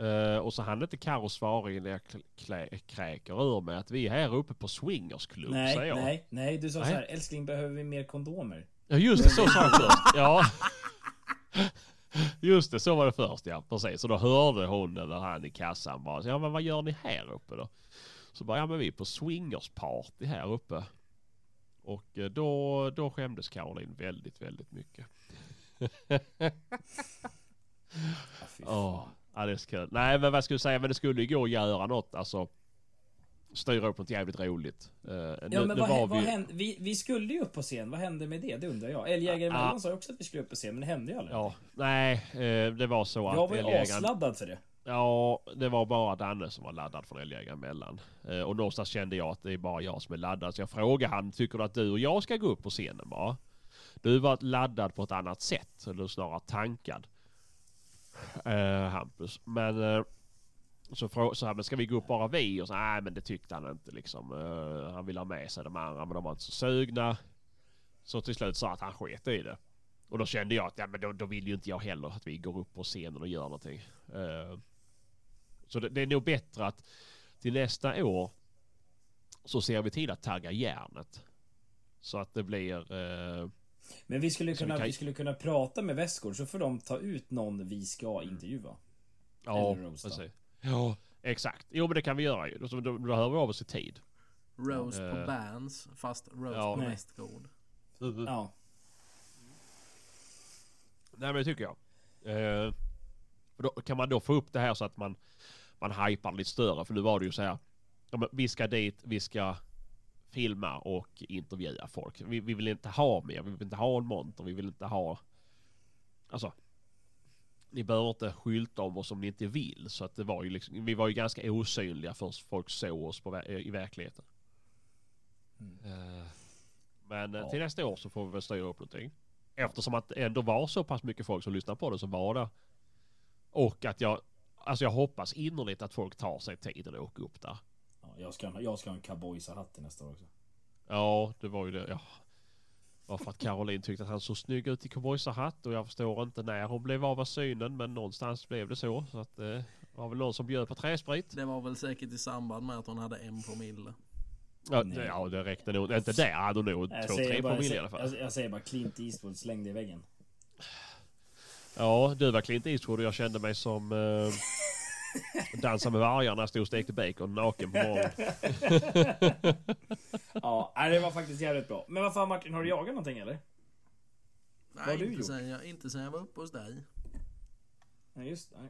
Eh, och så hann inte Karo svara innan jag kräker ur mig att vi är här uppe på swingersklubb säger Nej, jag. nej, nej. Du sa Nej. så här, älskling behöver vi mer kondomer? Ja just det, så sa jag först. Ja. Just det, så var det först ja. Precis. Så då hörde hon eller han i kassan bara. Ja men vad gör ni här uppe då? Så bara, ja men vi är på swingersparty här uppe. Och eh, då, då skämdes Caroline väldigt, väldigt mycket. Ja, ja det är så kul. Nej men vad skulle jag säga, men det skulle ju gå att göra något alltså. Styra upp något jävligt roligt. Uh, Ja nu, men nu vad, var vad vi... hände? Vi, vi skulle ju upp på scen. Vad hände med det? Det undrar jag. Älgjägare Ja. emellan sa ju också att vi skulle upp på scen, men det hände ju aldrig. Ja, nej, eh, det var så att jag var ju älgjägaren- asladdad för det. Ja, det var bara Danne som var laddad från älgjägaren emellan. Eh, och någonstans kände jag att det är bara jag som är laddad. Så jag frågade han, tycker du att du och jag ska gå upp på scenen bara? Du var laddad på ett annat sätt, eller snarare tankad. Eh, Hampus. Men eh, så frågade så här, men ska vi gå upp bara vi? Och så nej men det tyckte han inte liksom. Eh, han ville ha med sig de andra men de var inte så sugna. Så till slut sa han att han sket i det. Och då kände jag att ja, men då, då vill ju inte jag heller att vi går upp på scenen och gör någonting. Eh, så det, det är nog bättre att till nästa år så ser vi till att tagga järnet. Så att det blir... Eh, men vi skulle Så vi kunna, kan- vi skulle kunna prata med Västgård så får de ta ut någon vi ska intervjua. ja, precis. Ja, exakt. Jo men det kan vi göra ju. Då, då, då hör vi av oss i tid. Roast på Eh. bands fast roast Ja. på. Västgård. Ja. Nej men det tycker jag. För då kan man då få upp det här så att man, man hypar lite större. För nu var det ju så här. Ja, men vi ska dit, vi ska filma och intervjua folk. Vi, vi vill inte ha mer. Vi vill inte ha en monter. Vi vill inte ha... Alltså. Ni behöver inte skylta om oss om ni inte vill. Så att det var ju liksom, vi var ju ganska osynliga förrän folk såg oss på, i verkligheten. Eh, Men eh, Ja. till nästa år så får vi väl styra upp någonting. Eftersom att det ändå var så pass mycket folk som lyssnade på det som var där. Och att jag, alltså jag hoppas innerligt att folk tar sig tiden att åka upp där. Ja jag, ska, ha- jag ska ha en cowboysahatt till nästa år också. Ja, det var ju det. Ja. Bara för att Caroline tyckte att han såg snygg ut i cowboysahatt och jag förstår inte när hon blev av med synen men någonstans blev det så. Så att eh, det var väl någon som bjöd på träsprit. Det var väl säkert i samband med att hon hade en promille. Ja, Nej. det, ja, det räckte nog. Inte där hade hon nog två, tre bara, promille i alla fall. jag, jag säger bara Clint Eastwood, släng det i väggen. Ja, du var Clint Eastwood och jag kände mig som eh, Dansa med vargarna stod och stekte bacon naken på morgonen. Ja, nej, det var faktiskt jävligt bra. Men vad fan Martin, har du jagat någonting eller? har Nej, du inte gjort? sen, jag, inte sen jag var uppe hos dig. Nej, just nej.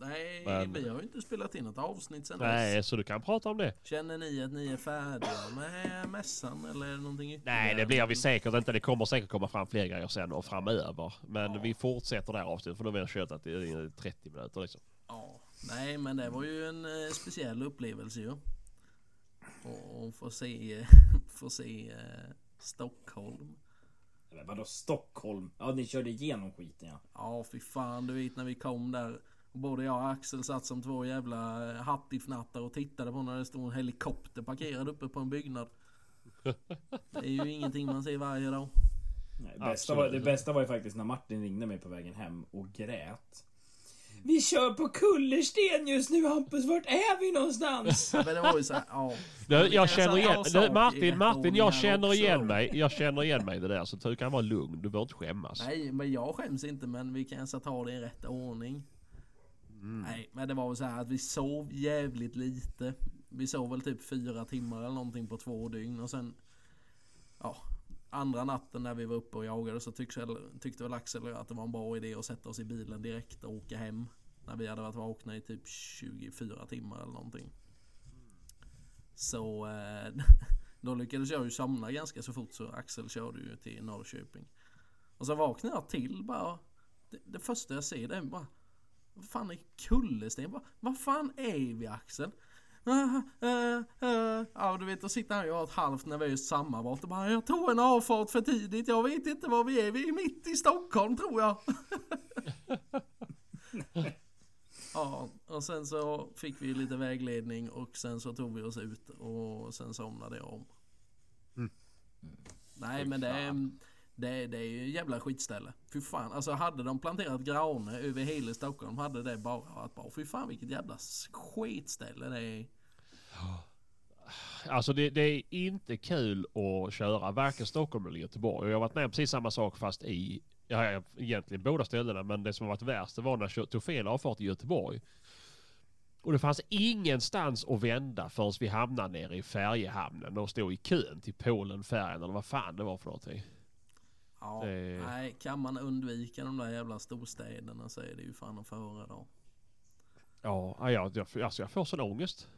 Nej, Men- vi har ju inte spelat in ett avsnitt sen dess. Nej, så du kan prata om det. Känner ni att ni är färdiga med mässan eller någonting ytterligare? Nej, det blir vi säkert inte. Det kommer säkert komma fram fler grejer sen och framöver. Men vi fortsätter det här avsnittet för nu har vi kört att det är 30 minuter liksom. Ja, nej men det var ju en eh, speciell upplevelse ju. Och, och få se, få se eh, Stockholm. Men vadå Stockholm? Ja, ni körde igenom skiten ja. Ja fy fan du vet när vi kom där. Och både jag och Axel satt som två jävla eh, hattifnattar och tittade på när det stod en helikopter parkerad uppe på en byggnad. Det är ju ingenting man ser varje dag. Nej, bästa var, det bästa var ju faktiskt när Martin ringde mig på vägen hem och grät. Vi kör på kullersten just nu Hampus, vart är vi någonstans? Men det var ju så här, ja. Du, jag känner igen, du, Martin, Martin, jag känner igen mig. Jag känner igen mig i det där. Så du kan vara lugn. Du behöver inte skämmas. Nej, men jag skäms inte men vi kan så ta det i rätt ordning. Men det var väl så här att vi sov jävligt lite. Vi sov väl typ fyra timmar eller någonting på två dygn och sen... Ja, andra natten när vi var uppe och jagade så tyckte, tyckte väl Axel och jag att det var en bra idé att sätta oss i bilen direkt och åka hem. När vi hade varit vakna i typ 24 timmar eller någonting. Så eh, då lyckades jag ju somna ganska så fort så Axel körde ju till Norrköping. Och så vaknade jag till bara. Det, det första jag ser det är bara. Vad fan är kullersten? Vad, vad fan är vi Axel? Ah, eh, eh. Ja du vet då sitter han och jag har ett halvt nervöst sammanbrott och bara jag tog en avfart för tidigt. Jag vet inte var vi är. Vi är mitt i Stockholm tror jag. ja och sen så fick vi lite vägledning och sen så tog vi oss ut och sen somnade jag om. Nej Fy men det är det, det är ju en jävla skitställe. Fy fan, alltså hade de planterat granar över hela Stockholm hade det bara varit bra. Fy fan vilket jävla skitställe det är. Alltså det, det är inte kul att köra varken Stockholm eller Göteborg. Jag har varit med om precis samma sak fast i, ja egentligen båda ställena. Men det som har varit värst det var när jag tog fel avfart i Göteborg. Och det fanns ingenstans att vända förrän vi hamnade nere i färjehamnen och stod i kön till Polenfärjan eller vad fan det var för någonting. Ja, Det- nej kan man undvika de där jävla storstäderna så är det ju fan att föredra. Ja, ja, jag, jag, alltså jag får sån ångest.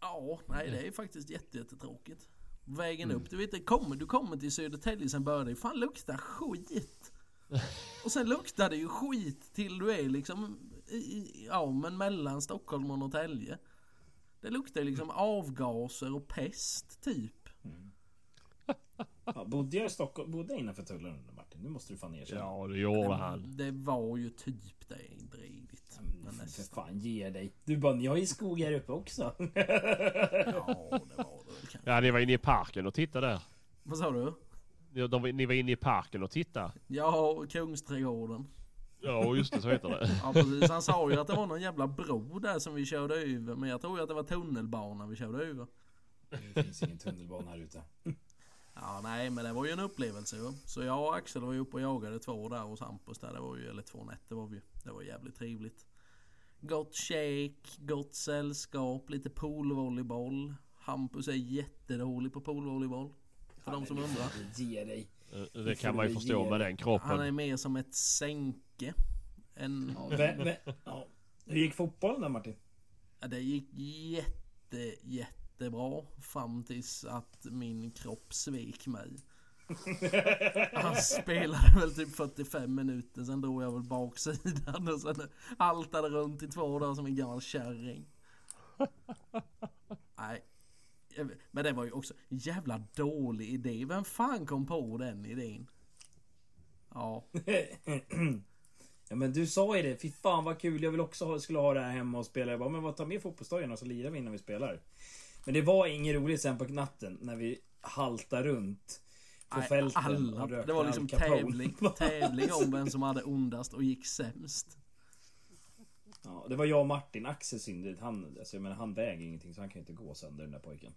Ja, nej det är faktiskt jätte, jättetråkigt. Vägen upp, du vet det kommer, du kommer till Södertälje sen börjar det fan lukta skit. Och sen luktar det ju skit till du är liksom i, ja men mellan Stockholm och Norrtälje. Det luktar ju liksom avgaser och pest typ. Ja, bodde jag i Stockholm? Bodde jag innanför tullen Martin? Nu måste du fan erkänna. Ja, det gjorde han. Det var ju typ det dridligt. Men Men för nästan. fan, ge dig. Du bara, ni har ju skog här uppe också. Ja, det var det. Ja, ni var inne i parken och tittade där. Vad sa du? Ni, de, ni var inne i parken och tittade. Ja, Kungsträdgården. Ja, just det, så heter det. Ja precis, han sa ju att det var någon jävla bro där som vi körde över. Men jag tror ju att det var tunnelbana vi körde över. Det finns ingen tunnelbana här ute. Ja nej men det var ju en upplevelse ju. Så jag och Axel var ju uppe och jagade två där hos Hampus där. Det var ju, eller två nätter var vi Det var jävligt trevligt. Gott shake, gott sällskap, lite poolvolleyboll. Hampus är jättedålig på poolvolleyboll. För de som undrar. Ge dig. Det kan man ju förstå med den Han är kroppen. mer som ett sänke. En, Ja, vä, vä, ja. Hur gick fotbollen där Martin? Ja, det gick jätte, jättebra fram tills att min kropp svek mig. Han spelade väl typ 45 minuter, sen drog jag väl baksidan och sen haltade runt i två dagar som en gammal kärring. Nej. Men det var ju också en jävla dålig idé. Vem fan kom på den idén? Ja, Ja men du sa ju det, fy fan vad kul, jag vill också ha, skulle ha det här hemma och spela. Jag bara, men vad ta med fotbollsdojan så lirar vi innan vi spelar. Men det var inget roligt sen på natten när vi haltar runt på Nej, fälten alla, och rökte det var liksom tävling, tävling om vem som hade ondast och gick sämst. Ja, det var jag och Martin, Axel synd. Han, alltså, jag menar, han väger ingenting så han kan inte gå sönder den där pojken.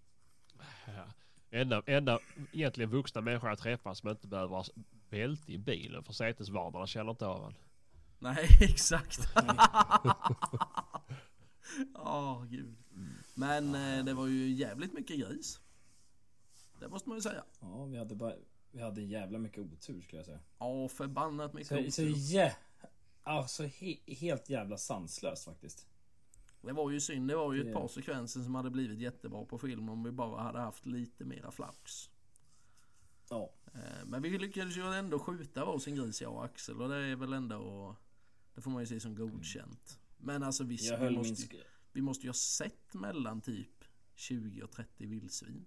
Ja. Enda, enda egentligen vuxna människor jag träffar som inte behöver ha bälte i bilen för sätesvardarna känner inte av en. Nej, exakt. Ja, gud. Men eh, det var ju jävligt mycket gris. Det måste man ju säga. Ja, vi hade bara... Vi hade jävla mycket otur skulle jag säga. Ja, förbannat mycket Så, så otur. jä... Alltså he, helt jävla sanslöst faktiskt. Det var ju synd. Det var ju ett Det- par sekvenser som hade blivit jättebra på film om vi bara hade haft lite mera flax. Ja. Eh, Men vi lyckades ju ändå skjuta varsin gris jag och Axel och det är väl ändå... Det får man ju se som godkänt. Men alltså visst, Jag vi höll måste, min... vi måste ju ha sett mellan typ 20 och 30 vildsvin.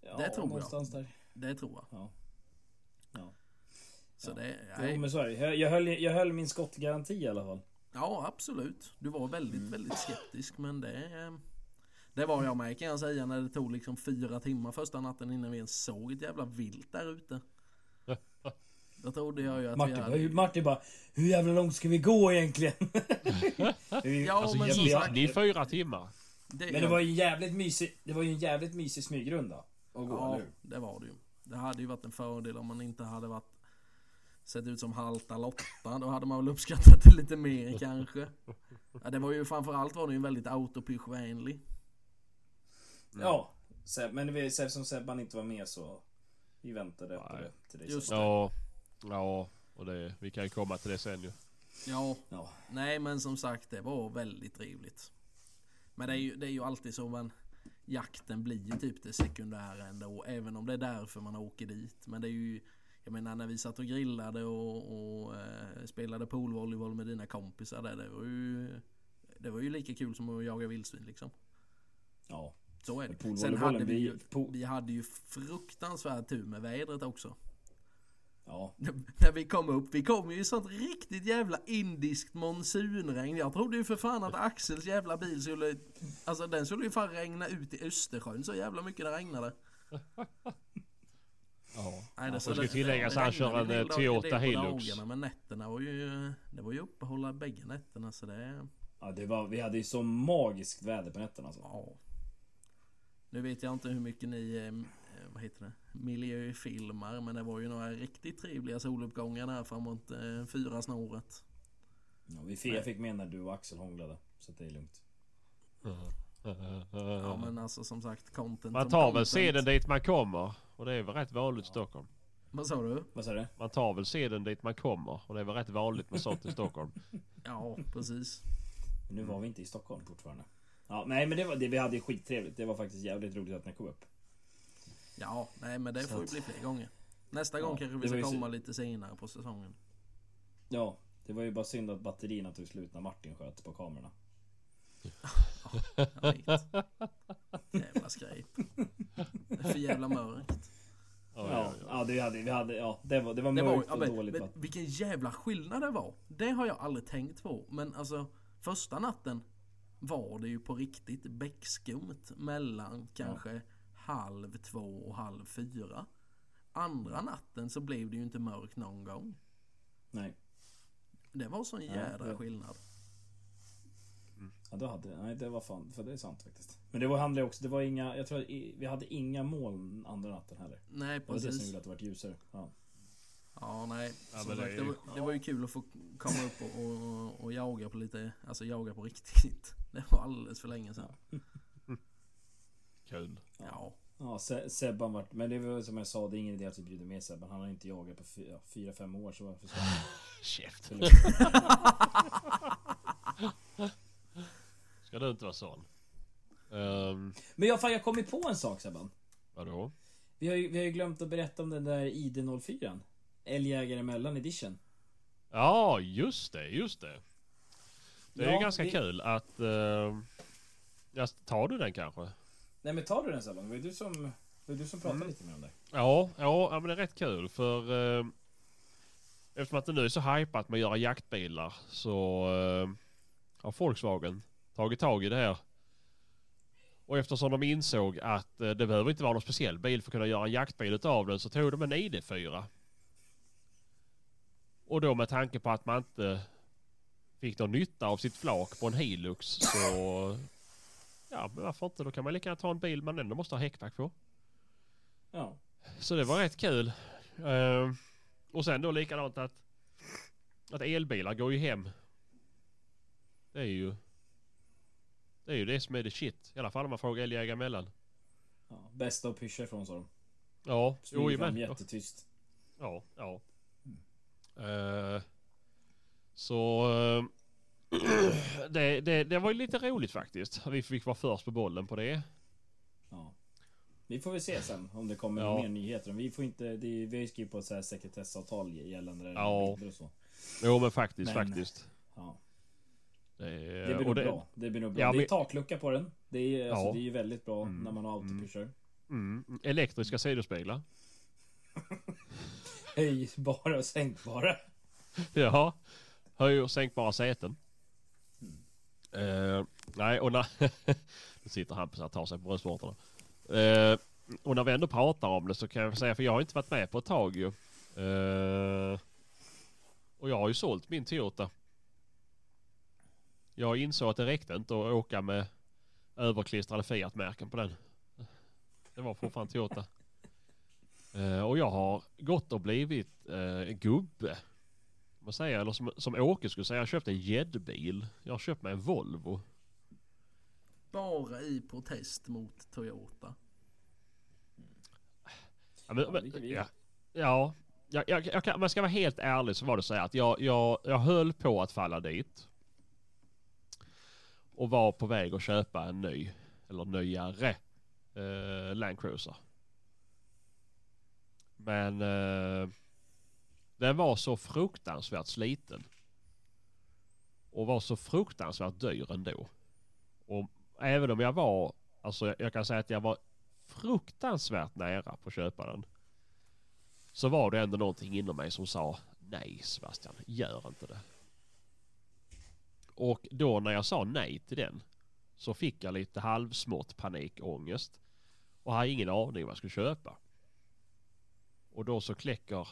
Ja, det tror jag. någonstans där. Det tror jag. Ja. Ja. Så Ja. det... Jo Nej. men så är det. Jag, jag, höll, jag höll min skottgaranti i alla fall. Ja, absolut. Du var väldigt, Mm. väldigt skeptisk men det... Det var jag med kan jag säga när det tog liksom fyra timmar första natten innan vi ens såg ett jävla vilt där ute. Då trodde jag ju att Martin, vi bara, hade... hur- Martin bara, hur jävla långt ska vi gå egentligen? Vi- Ja, Alltså men som sagt- ni fyra timmar. Det, Men det var ju en jävligt mysig, det var ju en jävligt mysig smygrunda. Att gå, Ja, eller det var det ju. Det hade ju varit en fördel om man inte hade varit sett ut som halta Lotta. Då hade man väl uppskattat det lite mer kanske. Ja, det var ju framförallt var det ju väldigt autopushvänlig. Ja, Seb, men som Sebban inte var med så vi väntade på Nej. det till dig Just sen. Ja, ja och det, vi kan ju komma till det sen ju. Ja, Ja. nej men som sagt det var väldigt trevligt. Men det är ju, det är ju alltid så man jakten blir ju typ det sekundära ändå. Även om det är därför man åker dit. Men det är ju jag menar när vi satt och grillade och, och eh, spelade poolvolleyboll med dina kompisar där. Det var ju Det var ju lika kul som att jaga vildsvin liksom. ja. Så är det. Sen hade vi ju, vi hade ju fruktansvärd tur med vädret också. Ja. När vi kom upp, vi kom ju i sånt riktigt jävla indiskt monsunregn. Jag trodde ju för fan att Axels jävla bil skulle, alltså den skulle ju fan regna ut i Östersjön så jävla mycket det regnade. Ja. Nej, det, ska tilläggas, han kör en, eh, Toyota Hilux. dagarna, Men nätterna var ju, det var ju uppehålla bägge nätterna så det, ja det var, vi hade ju så magiskt väder på nätterna alltså. ja. Nu vet jag inte hur mycket ni, eh, vad heter det, miljöfilmar men det var ju några riktigt trevliga soluppgångar där framåt eh, fyra snåret. Ja, vi fick, jag fick med när du och Axel hånglade. Så att det är lugnt. Ja men alltså som sagt content Man tar väl seden dit man kommer. Och det är väl rätt vanligt i Stockholm. Vad sa du? Vad sa du? Man tar väl seden dit man kommer. Och det är väl rätt vanligt med sånt i Stockholm. Ja precis. Nu var vi inte i Stockholm fortfarande. Ja, nej men det var det, vi hade ju skittrevligt. Det var faktiskt jävligt roligt att ni kom upp. Ja nej men det Så får ju bli fler gånger. Nästa Ja, gång kanske vi ska komma lite senare på säsongen. Ja, det var ju bara synd att batterierna tog slut när Martin sköt på kamerorna. Jag vet. Jävla skräp. Det är för jävla mörkt. Ja, Ja, ja det hade vi hade, ja det var, det var Det mörkt var, ja, och men, dåligt men vilken jävla skillnad det var. Det har jag aldrig tänkt på. Men alltså första natten var det ju på riktigt beckskumt mellan kanske halv två och halv fyra. Andra natten så blev det ju inte mörkt någon gång. Nej. Det var sån jädra det- skillnad. Ja, då hade Nej, det var fan, för det är sant faktiskt. Men det var handlade också, det var inga, jag tror att vi hade inga moln andra natten heller. Nej Det var det som precis. gjorde att det var ljusare. Ja. Ja nej. Ja, det sagt, är det, ju- var, det var ju kul att få komma upp och, och, och jaga på lite, alltså jaga på riktigt. Det var alldeles för länge sedan. Kul. Ja. Ja, Se- Sebban vart, men det var som jag sa, det är ingen idé att vi bjuder med Sebban. Han har inte jagat på fyra, fyra fem år så varför ska han... Käft. Ska du inte vara sån? Um, Men jag, fan, jag kom ju på en sak Sebban. vadå? Vi har, ju, vi har ju glömt att berätta om den där ID04. Älgjägare mellan edition. Ja, just det, just det. Det är ju Ja, ganska vi- kul att... Uh, ja, tar du den kanske? Nej men tar du den Sebban? Det var ju du som, var du som pratade Mm. lite med om det. Ja, ja, men det är rätt kul för... eh, eftersom att det nu är så hypat med att göra jaktbilar så uh, har Volkswagen tagit tag i det här. Och eftersom de insåg att eh, det behöver inte vara någon speciell bil för att kunna göra en jaktbil utav den så tog de en ID4. Och då med tanke på att man inte fick någon nytta av sitt flak på en Hilux så... Ja, men varför inte? Då kan man lika gärna ta en bil man ändå måste ha häckback på. Ja. Så det var rätt kul. Eh, och sen då likadant att, att elbilar går ju hem. Det är ju det är ju det som är det shit. I alla fall om man frågar älgjägare emellan. ja. Bästa att pyscha ifrån sa de. Ja, jo men. jättetyst. Ja, ja. Eh, så eh, det, det, det var ju lite roligt faktiskt. Vi fick vara först på bollen på det. Ja. Vi får väl se sen om det kommer Ja. mer nyheter. Vi får inte, det är, vi har ju skrivit på ett så här sekretessavtal gällande det Ja. bilder och så. Jo men faktiskt, Men- faktiskt. Ja. Det, Det blir nog det- bra. Det blir nog bra. Ja, det är men- taklucka på den. Det är, alltså, Ja. det är ju väldigt bra Mm. när man har autopyschar. Mm, elektriska sidospeglar. Höjbara och sänkbara. Ja, höj och sänkbara säten. Eh, nej, och när... nu sitter Hampus här och tar sig på bröstvårtorna. Eh, och när vi ändå pratar om det så kan jag säga, för jag har inte varit med på ett tag ju. Eh, och jag har ju sålt min Toyota. Jag insåg att det räckte inte att åka med överklistrade Fiat-märken på den. Det var fortfarande Toyota. Eh, och jag har gått och blivit eh, gubbe. Man säger, eller som, som Åke skulle säga, jag köpte en gäddbil. Jag har köpt mig en Volvo. Bara i protest mot Toyota. Ja, men, Ja, men, ja, ja jag, jag, jag kan, man ska vara helt ärlig så var det så här att jag, jag, jag höll på att falla dit. Och var på väg att köpa en ny, eller nyare, eh, Land Cruiser. Men eh, den var så fruktansvärt sliten. Och var så fruktansvärt dyr ändå. Och även om jag var, alltså jag, kan säga att jag var fruktansvärt nära på att köpa den. Så var det ändå någonting inom mig som sa nej Sebastian, gör inte det. Och då när jag sa nej till den så fick jag lite halvsmått panikångest. Och hade ingen aning vad jag skulle köpa. Och då så kläcker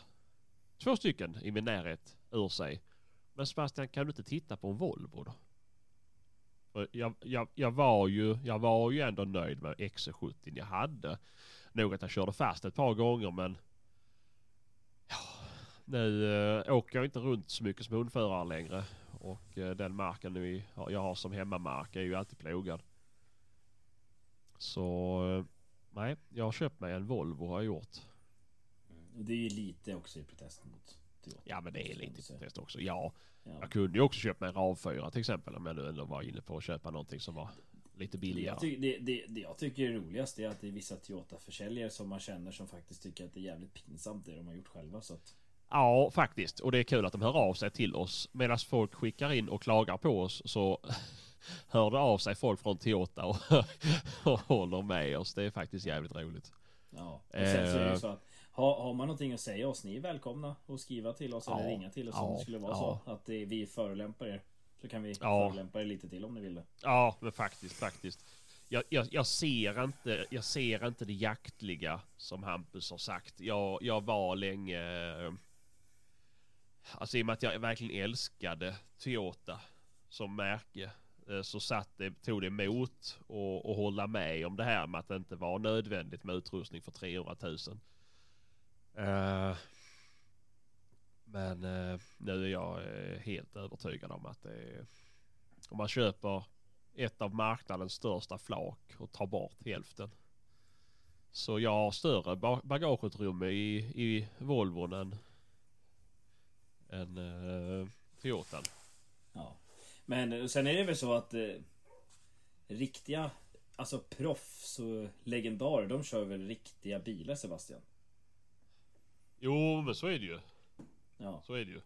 två stycken i min närhet ur sig. Men Sebastian kan du inte titta på en Volvo då? Jag, jag, jag, var ju, jag var ju ändå nöjd med XC70 jag hade. Nog att jag körde fast ett par gånger men ja, nu äh, åker jag inte runt så mycket som hundförare längre. Och äh, den marken vi, jag har som hemmamark är ju alltid plogad. Så äh, nej, jag har köpt mig en Volvo har jag gjort. Och det är ju lite också i protest mot Toyota. Ja men det är lite protest också. Ja, Ja. jag kunde ju också mig en RAV4 till exempel om jag nu ändå var inne på att köpa någonting som var lite Det billigare. jag, ty- det, det, det jag tycker är roligast är att det är vissa Toyota-försäljare som man känner som faktiskt tycker att det är jävligt pinsamt det de har gjort själva. Så att, Ja, faktiskt. Och det är kul att de hör av sig till oss. Medan folk skickar in och klagar på oss så hör det av sig folk från Toyota och, och håller med oss. Det är faktiskt jävligt roligt. ja. Och sen så är det ju så att har, har man någonting att säga oss, ni är välkomna att skriva till oss eller Ja, ringa till oss om ja, det skulle vara ja. så att det, vi förolämpar er. Så kan vi Ja. förolämpa er lite till om ni vill det. Ja, men faktiskt, faktiskt. Jag, jag, jag, ser inte, jag ser inte det jaktliga som Hampus har sagt. Jag, jag var länge... Alltså i och med att jag verkligen älskade Toyota som märke eh, så satt det, tog det emot och, och hålla med om det här med att det inte var nödvändigt med utrustning för 300 000. Eh, men eh, nu är jag eh, helt övertygad om att det är, om man köper ett av marknadens största flak och tar bort hälften. Så jag har större ba- bagageutrymme i, i Volvon än, än uh, Toyotan. Ja. Men sen är det väl så att eh, riktiga, alltså proffs och legendarer, de kör väl riktiga bilar Sebastian? Jo men så är det ju. Ja. Så är det ju.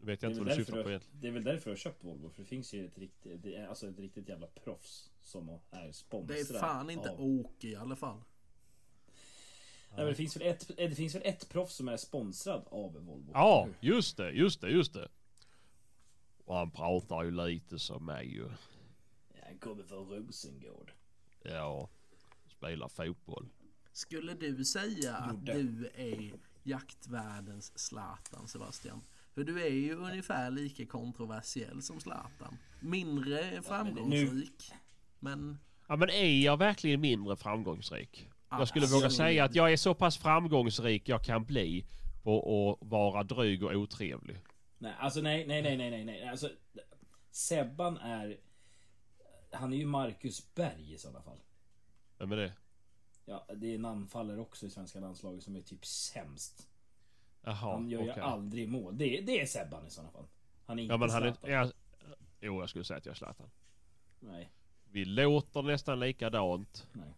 Nu vet Det jag är, inte väl vad du därför syftar du, på egentligen. det är väl därför du har köpt Volvo, för det finns ju ett riktigt, det är alltså ett riktigt jävla proffs som är sponsrad Det är fan inte av... Åke i alla fall. Nej, men det, finns väl ett, det finns väl ett proffs som är sponsrad av Volvo? Ja, just det, just det, just det. Och han pratar ju lite som mig ju. Jag kommer från Rosengård. Ja, spelar fotboll. Skulle du säga att du är jaktvärldens Zlatan Sebastian? För du är ju ungefär lika kontroversiell som Zlatan. Mindre framgångsrik. Men Ja men är jag verkligen mindre framgångsrik? Jag skulle Alltså, våga säga att jag är så pass framgångsrik jag kan bli på att vara dryg och otrevlig. Nej, alltså nej, nej, nej, nej, nej, nej. Alltså, Sebban är... Han är ju Marcus Berg i sådana fall. Vem är det? Ja, det är en anfallare också i svenska landslaget som är typ sämst. Jaha, Han gör okej. ju aldrig mål. Det, är- det är Sebban i sådana fall. Han är inte Ja men han är... Zlatan. Ja, jo jag skulle säga att jag är Zlatan. Nej, Vi låter nästan likadant. nej.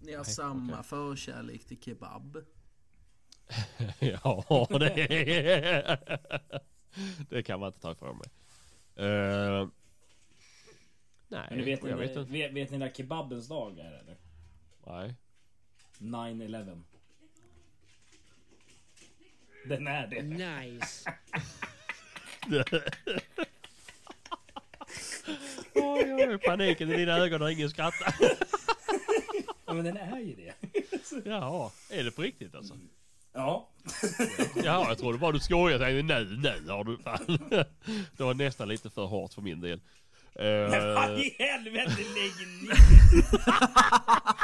ni har Nej, samma okej. förkärlek till kebab. ja det... det kan man inte ta ifrån mig. Uh, nej, Men du vet, jag ni, vet inte. vet, vet ni när kebabens dag är eller? Nej. 9-11. Den är det. Nice. Oj, oj, paniken i dina ögon när ingen skrattar. Ja men den är ju det. Jaha, är det på riktigt alltså? Ja. Ja, jag trodde bara du skojade. Jag tänkte nu, nu har du fan. Det var nästan lite för hårt för min del. Men vad Eh, i helvete lägg ner!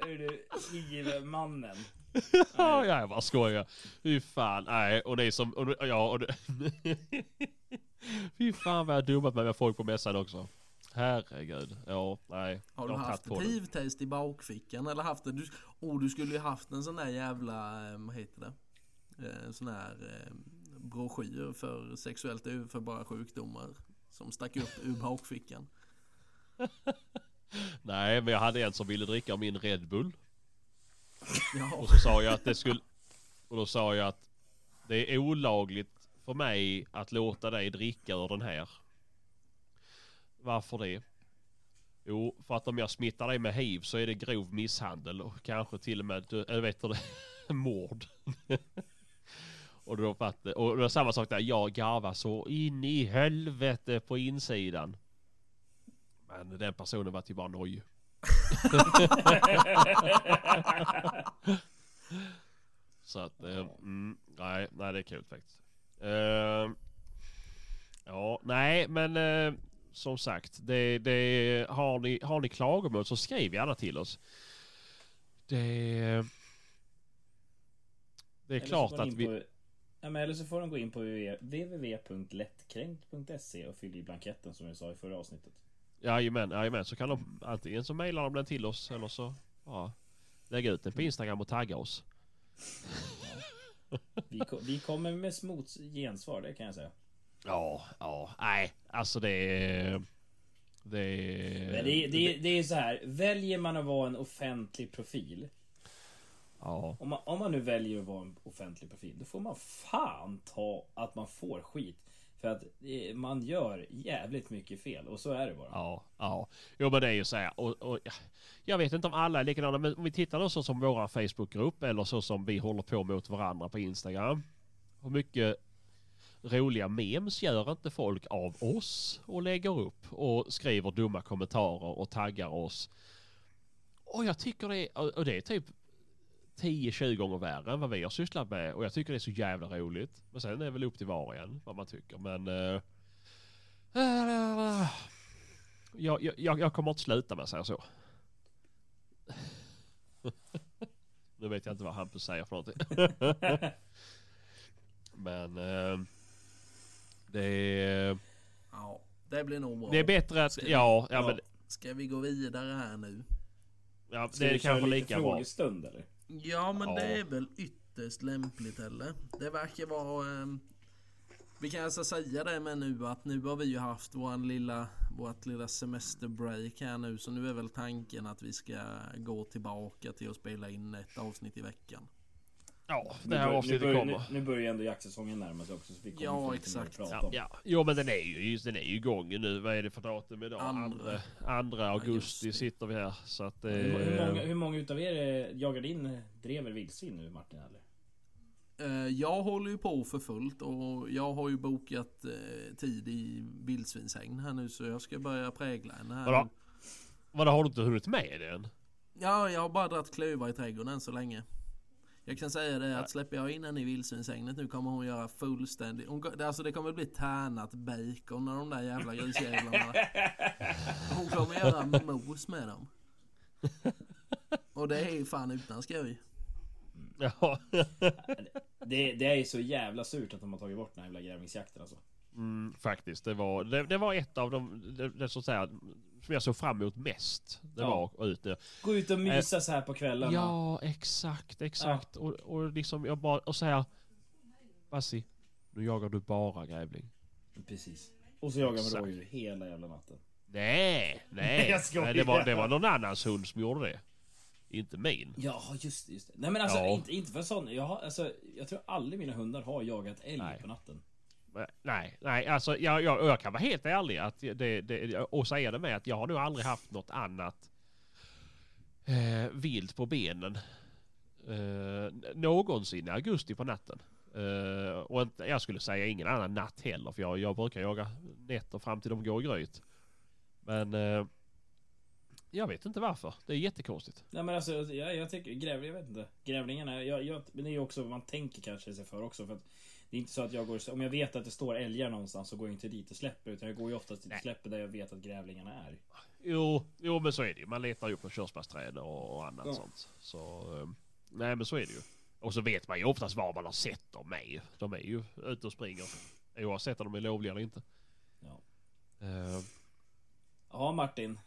Hör du, IV-mannen. Ja, jag bara skojar. Fy fan, nej. Och det är som, och, ja och det... Fy fan vad jag dummat mig med folk på mässan också. Herregud. Ja, nej. Har du haft hiv-test i bakfickan eller haft det? Du, oh, du skulle ju haft en sån där jävla, eh, vad heter det? Eh, En sån här eh, broschyr för sexuellt överförbara sjukdomar. Som stack upp ur bakfickan. Nej, men jag hade en som ville dricka min Red Bull. Ja, Och så sa jag att det skulle... Och då sa jag att det är olagligt för mig att låta dig dricka ur den här. Varför det? Jo, för att om jag smittar dig med hiv så är det grov misshandel och kanske till och med, eller vet du mord. och då fatt, och det var samma sak där, jag garvar så in i helvete på insidan. Men den personen var till bara noj. Så att, eh, mm, nej, nej det är kul faktiskt. Eh, ja, nej men eh, som sagt, det, det, har, ni, har ni klagomål så skriv gärna till oss. Det, det är klart att vi... På, ja, men eller så får de gå in på www.lättkränkt.se och fylla i blanketten som jag sa i förra avsnittet. Jajamän, jajamän, så kan de antingen så mejlar de den till oss eller så ja, lägga ut den på Instagram och tagga oss. Vi, ko- vi kommer med smots gensvar, det kan jag säga. Ja, ja, nej, alltså det är... Det är... Men det, det, det är så här, väljer man att vara en offentlig profil Ja, om man, om man nu väljer att vara en offentlig profil, då får man fan ta att man får skit. För att eh, man gör jävligt mycket fel och så är det bara. ja, ja. Jo men det är ju så här. Och, och, jag vet inte om alla är likadana men om vi tittar då så som våra Facebookgrupp eller så som vi håller på mot varandra på Instagram. Hur mycket roliga memes gör inte folk av oss och lägger upp och skriver dumma kommentarer och taggar oss. Och jag tycker det är, och det är typ 10-20 gånger värre än vad vi har sysslat med och jag tycker det är så jävla roligt. Men sen är det väl upp till var och en vad man tycker men... eh, eh, jag, jag, jag jag kommer inte sluta med att säga så. nu vet jag inte vad Hampus säger för någonting. men... eh, det är... ja, det blir nog bra. Det är bättre att... Ska vi- Ja, ja, men... Ska vi gå vidare här nu? Ja, Ska det är vi köra kanske lite lika bra. frågestund eller? Ja men Ja. det är väl ytterst lämpligt eller? Det verkar vara... ehm, vi kan alltså säga det med nu att nu har vi ju haft våran lilla, vårt lilla semesterbreak här nu så nu är väl tanken att vi ska gå tillbaka till att spela in ett avsnitt i veckan. Ja, Nu det här nu, avsnittet börjar, nu, kommer. nu börjar ju ändå jaktsäsongen närma sig också så vi kommer Ja, exakt. prata Ja, om. ja. Jo men den är ju just, den är ju igång nu. Vad är det för datum idag? Andra. Andra, andra augusti, Augusti. sitter vi här. Så att, eh, Hur, hur, många, hur många utav er eh, jagar in drever vildsvin nu Martin eller? Eh, Jag håller ju på för fullt och jag har ju bokat eh, tid i vildsvinshägn här nu så jag ska börja prägla henne här. Vadå? Vadå har du inte hunnit med den? Ja, jag har bara dragit klövar i trädgården än så länge. Jag kan säga det att släpper jag in henne i vildsvinshägnet nu kommer hon göra fullständigt... Hon, alltså det kommer bli tärnat bacon när de där jävla grisjävlarna... Hon kommer göra mos med dem. Och det är ju fan utan skoj. Ja. Det, det är ju så jävla surt att de har tagit bort den här jävla grävlingsjakten alltså. Mm, faktiskt. Det var, det, det var ett av de, det, det, så att säga, som jag såg fram emot mest. Det Ja. var vara ute. Gå ut och mysa så här på kvällarna. Ja, exakt, exakt. Och, och liksom jag bara, och så här. Bassi, nu jagar du bara grävling. Precis. Och så jagar man rådjur hela jävla natten. Nej, nej. Jag skojar. nej det, var, det var någon annans hund som gjorde det. Inte min. Ja, just det. Just det. Nej men alltså Ja. inte, inte för sån. Jag, har, alltså, jag tror aldrig mina hundar har jagat älg Nej. på natten. Eh, nej, nej, alltså jag, jag, jag kan vara helt ärlig att det, det, och säga det med att jag har nog aldrig haft något annat eh, vilt på benen eh, någonsin i augusti på natten. Eh, och inte, jag skulle säga ingen annan natt heller för jag, jag brukar jaga nätter fram till de går i gryt. Men eh, Jag vet inte varför. Det är jättekonstigt. Nej men alltså, jag, jag tycker grävling, jag vet inte. Grävlingarna, jag, jag, men det är ju också vad man tänker kanske sig för också. För att det är inte så att jag går, om jag vet att det står älgar någonstans så går jag inte dit och släpper. Utan jag går ju oftast dit och släpper där jag vet att grävlingarna är. Jo, jo men så är det ju. Man letar ju på körsbärsträd och annat Ja. sånt. Så, eh, nej men så är det ju. Och så vet man ju oftast var man har sett dem med. De är ju ute och springer. Oavsett om de är lovliga eller inte. Ja. Eh, Ja Martin.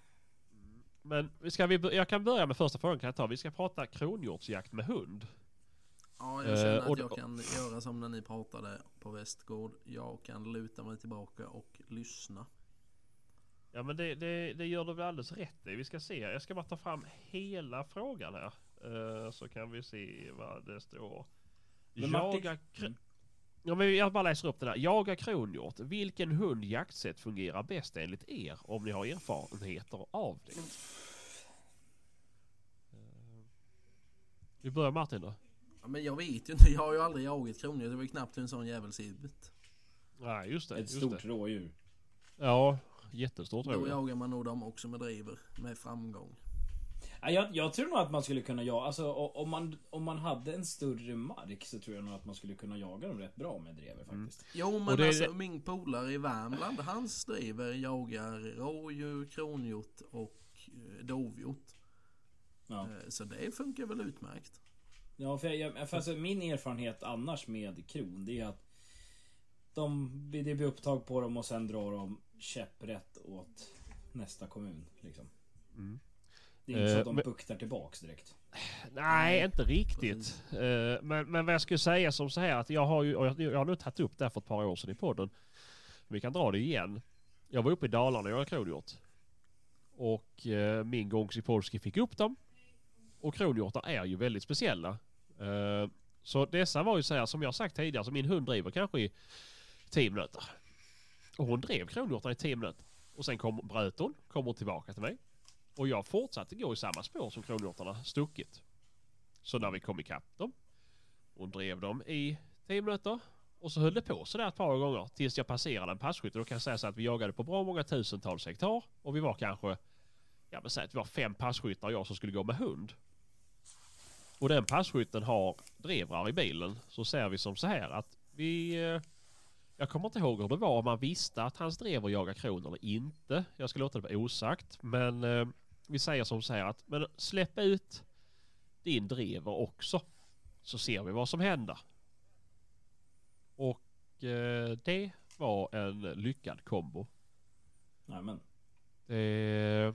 Men ska vi, jag kan börja med första frågan kan jag ta. Vi ska prata kronhjortsjakt med hund. Ja, jag känner Eh, och att jag kan göra som när ni pratade på Västgård. Jag kan luta mig tillbaka och lyssna. Ja men det, det, det gör du väl alldeles rätt i. Vi ska se. Jag ska bara ta fram hela frågan här. Eh, så kan vi se vad det står. Men Jaga... Mm. ja, men jag bara läser upp den här. Jaga kronhjort. Vilken hund jaktsätt fungerar bäst enligt er? Om ni har erfarenheter av det. Eh, Vi börjar Martin då. Ja, men jag vet ju inte. Jag har ju aldrig jagat kronhjort. Det var ju knappt hur en sån jävel ser ut. Nej just det. Ett just stort det. rådjur. Ja, jättestort Då tror jag. jagar man nog dem också med driver. Med framgång. Ja, jag, jag tror nog att man skulle kunna jaga, alltså om man, om man hade en större mark så tror jag nog att man skulle kunna jaga dem rätt bra med drever faktiskt. Jo men det- alltså min polare i Värmland. Hans driver jagar rådjur, kronhjort och eh, dovhjort. Ja, Eh, Så det funkar väl utmärkt. Ja för, jag, för alltså, min erfarenhet annars med kron det är att de, det blir upptag på dem och sen drar de käpprätt åt nästa kommun. Liksom. Mm. Det är inte så Eh, att de men- buktar tillbaks direkt. Nej, inte riktigt. Eh, men, men vad jag skulle säga som så här att jag har ju, jag, jag har nu tagit upp det här för ett par år sedan i podden. Vi kan dra det igen. Jag var uppe i Dalarna och jag kronhjort. Och eh, min gång Polski fick upp dem. Och kronhjortar är ju väldigt speciella. Eh, så dessa var ju så här som jag sagt tidigare, så min hund driver kanske i 10 minuter. Och hon drev kronhjortarna i 10 minuter. Och sen kom, bröt hon, kom tillbaka till mig. Och jag fortsatte gå i samma spår som kronhjortarna stuckit. Så när vi kom ikapp dem. Hon drev dem i 10 minuter. Och så höll det på sådär ett par gånger tills jag passerade en passkytt. Och då kan jag säga så att vi jagade på bra många tusentals hektar. Och vi var kanske, ja men säg att vi var fem passkyttar och jag som skulle gå med hund. Och den passkytten har drevrar i bilen. Så ser vi som så här att vi... eh, Jag kommer inte ihåg hur det var om man visste att hans drever jagar kron eller inte. Jag ska låta det vara osagt. Men eh, vi säger som så här att men släpp ut din drever också. Så ser vi vad som händer. Och eh, det var en lyckad kombo. Nej, men. Det,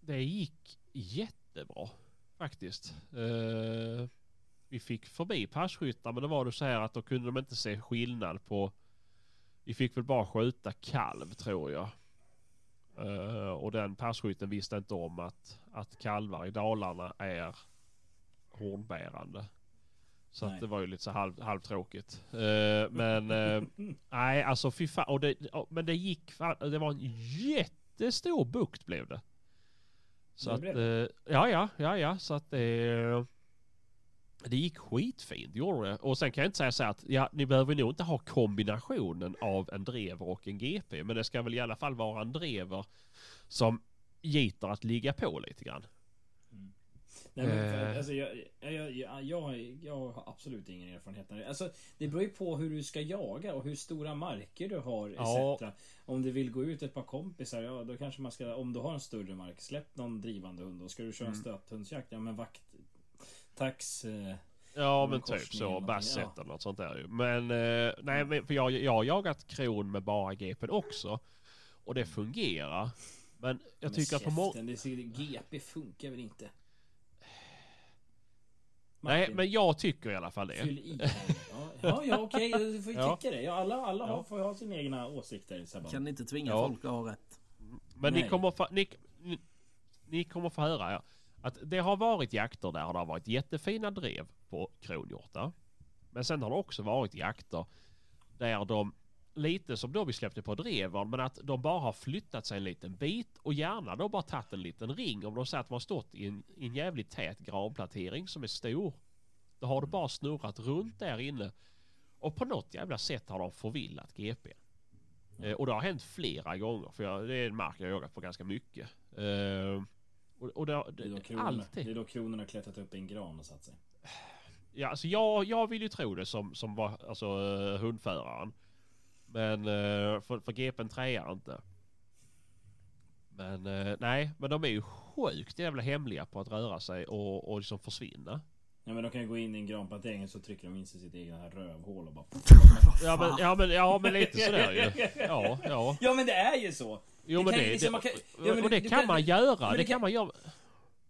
det gick jättebra faktiskt. Eh, vi fick förbi passkyttar men det var det så här att då kunde de inte se skillnad på... Vi fick väl bara skjuta kalv tror jag. Eh, och den passkytten visste inte om att, att kalvar i Dalarna är hornbärande. Så Nej. att det var ju lite så halv, halvtråkigt. Eh, men eh, nej alltså fy fan. Och det, ja, men det gick det var en jättestor bukt blev det. Så att, eh, ja ja, ja ja, så att det... Det gick skitfint, gjorde det. Och sen kan jag inte säga så att ja, ni behöver nog inte ha kombinationen av en drever och en GP. Men det ska väl i alla fall vara en drever som gitar att ligga på lite grann. Nej, men, Eh. alltså, jag, jag, jag, jag, har absolut ingen erfarenhet. Alltså, det beror ju på hur du ska jaga och hur stora marker du har Ja. etc. Om du vill gå ut ett par kompisar, ja då kanske man ska, om du har en större mark, släpp någon drivande hund. Och ska du köra Mm. en stöthundsjakt, ja men vakt... Tax... Eh, Ja men typ så, basset ja. eller något sånt där ju. Men eh, nej men för jag, jag har jagat kron med bara GP också. Och det fungerar. Men jag men tycker att på många... käften, GP funkar väl inte? Nej Martin, men jag tycker i alla fall det. Fyll i. Ja, ja, okej, du får ju Ja. tycka det. Alla alla Ja. har, får ju ha sina egna åsikter. Sebban. Kan inte tvinga Ja. folk att ha rätt. Men ni Nej. kommer, få, ni, ni, ni kommer få höra ja, att det har varit jakter där det har varit jättefina drev på kronhjortar. Men sen har det också varit jakter där de, lite som då vi släppte på drevern, men att de bara har flyttat sig en liten bit och gärna då bara tagit en liten ring. Om de säger att de har stått i en, i en jävligt tät granplantering som är stor. Då har det bara snurrat runt där inne. Och på något jävla sätt har de förvillat GP. Eh, och det har hänt flera gånger för jag, det är en mark jag har jagat på ganska mycket. Eh, och, och det, Det är, kronorna, alltid. det är då kronorna klättrat upp i en gran och satt sig. Ja, alltså jag, jag vill ju tro det som, som var, alltså, eh, hundföraren. Men uh, för, för GPn trear inte. Men eh, nej, men de är ju sjukt jävla hemliga på att röra sig och, och liksom försvinna. Ja men de kan ju gå in i en granplantering så trycker de in sig i sitt egna rövhål och bara... Ja men, ja, men, ja, men lite sådär ju. Ja, ja. Ja men det är ju så! Jo Det men det, liksom- det, kan- och, ja, men och det kan kan- man göra. Det det kan man göra.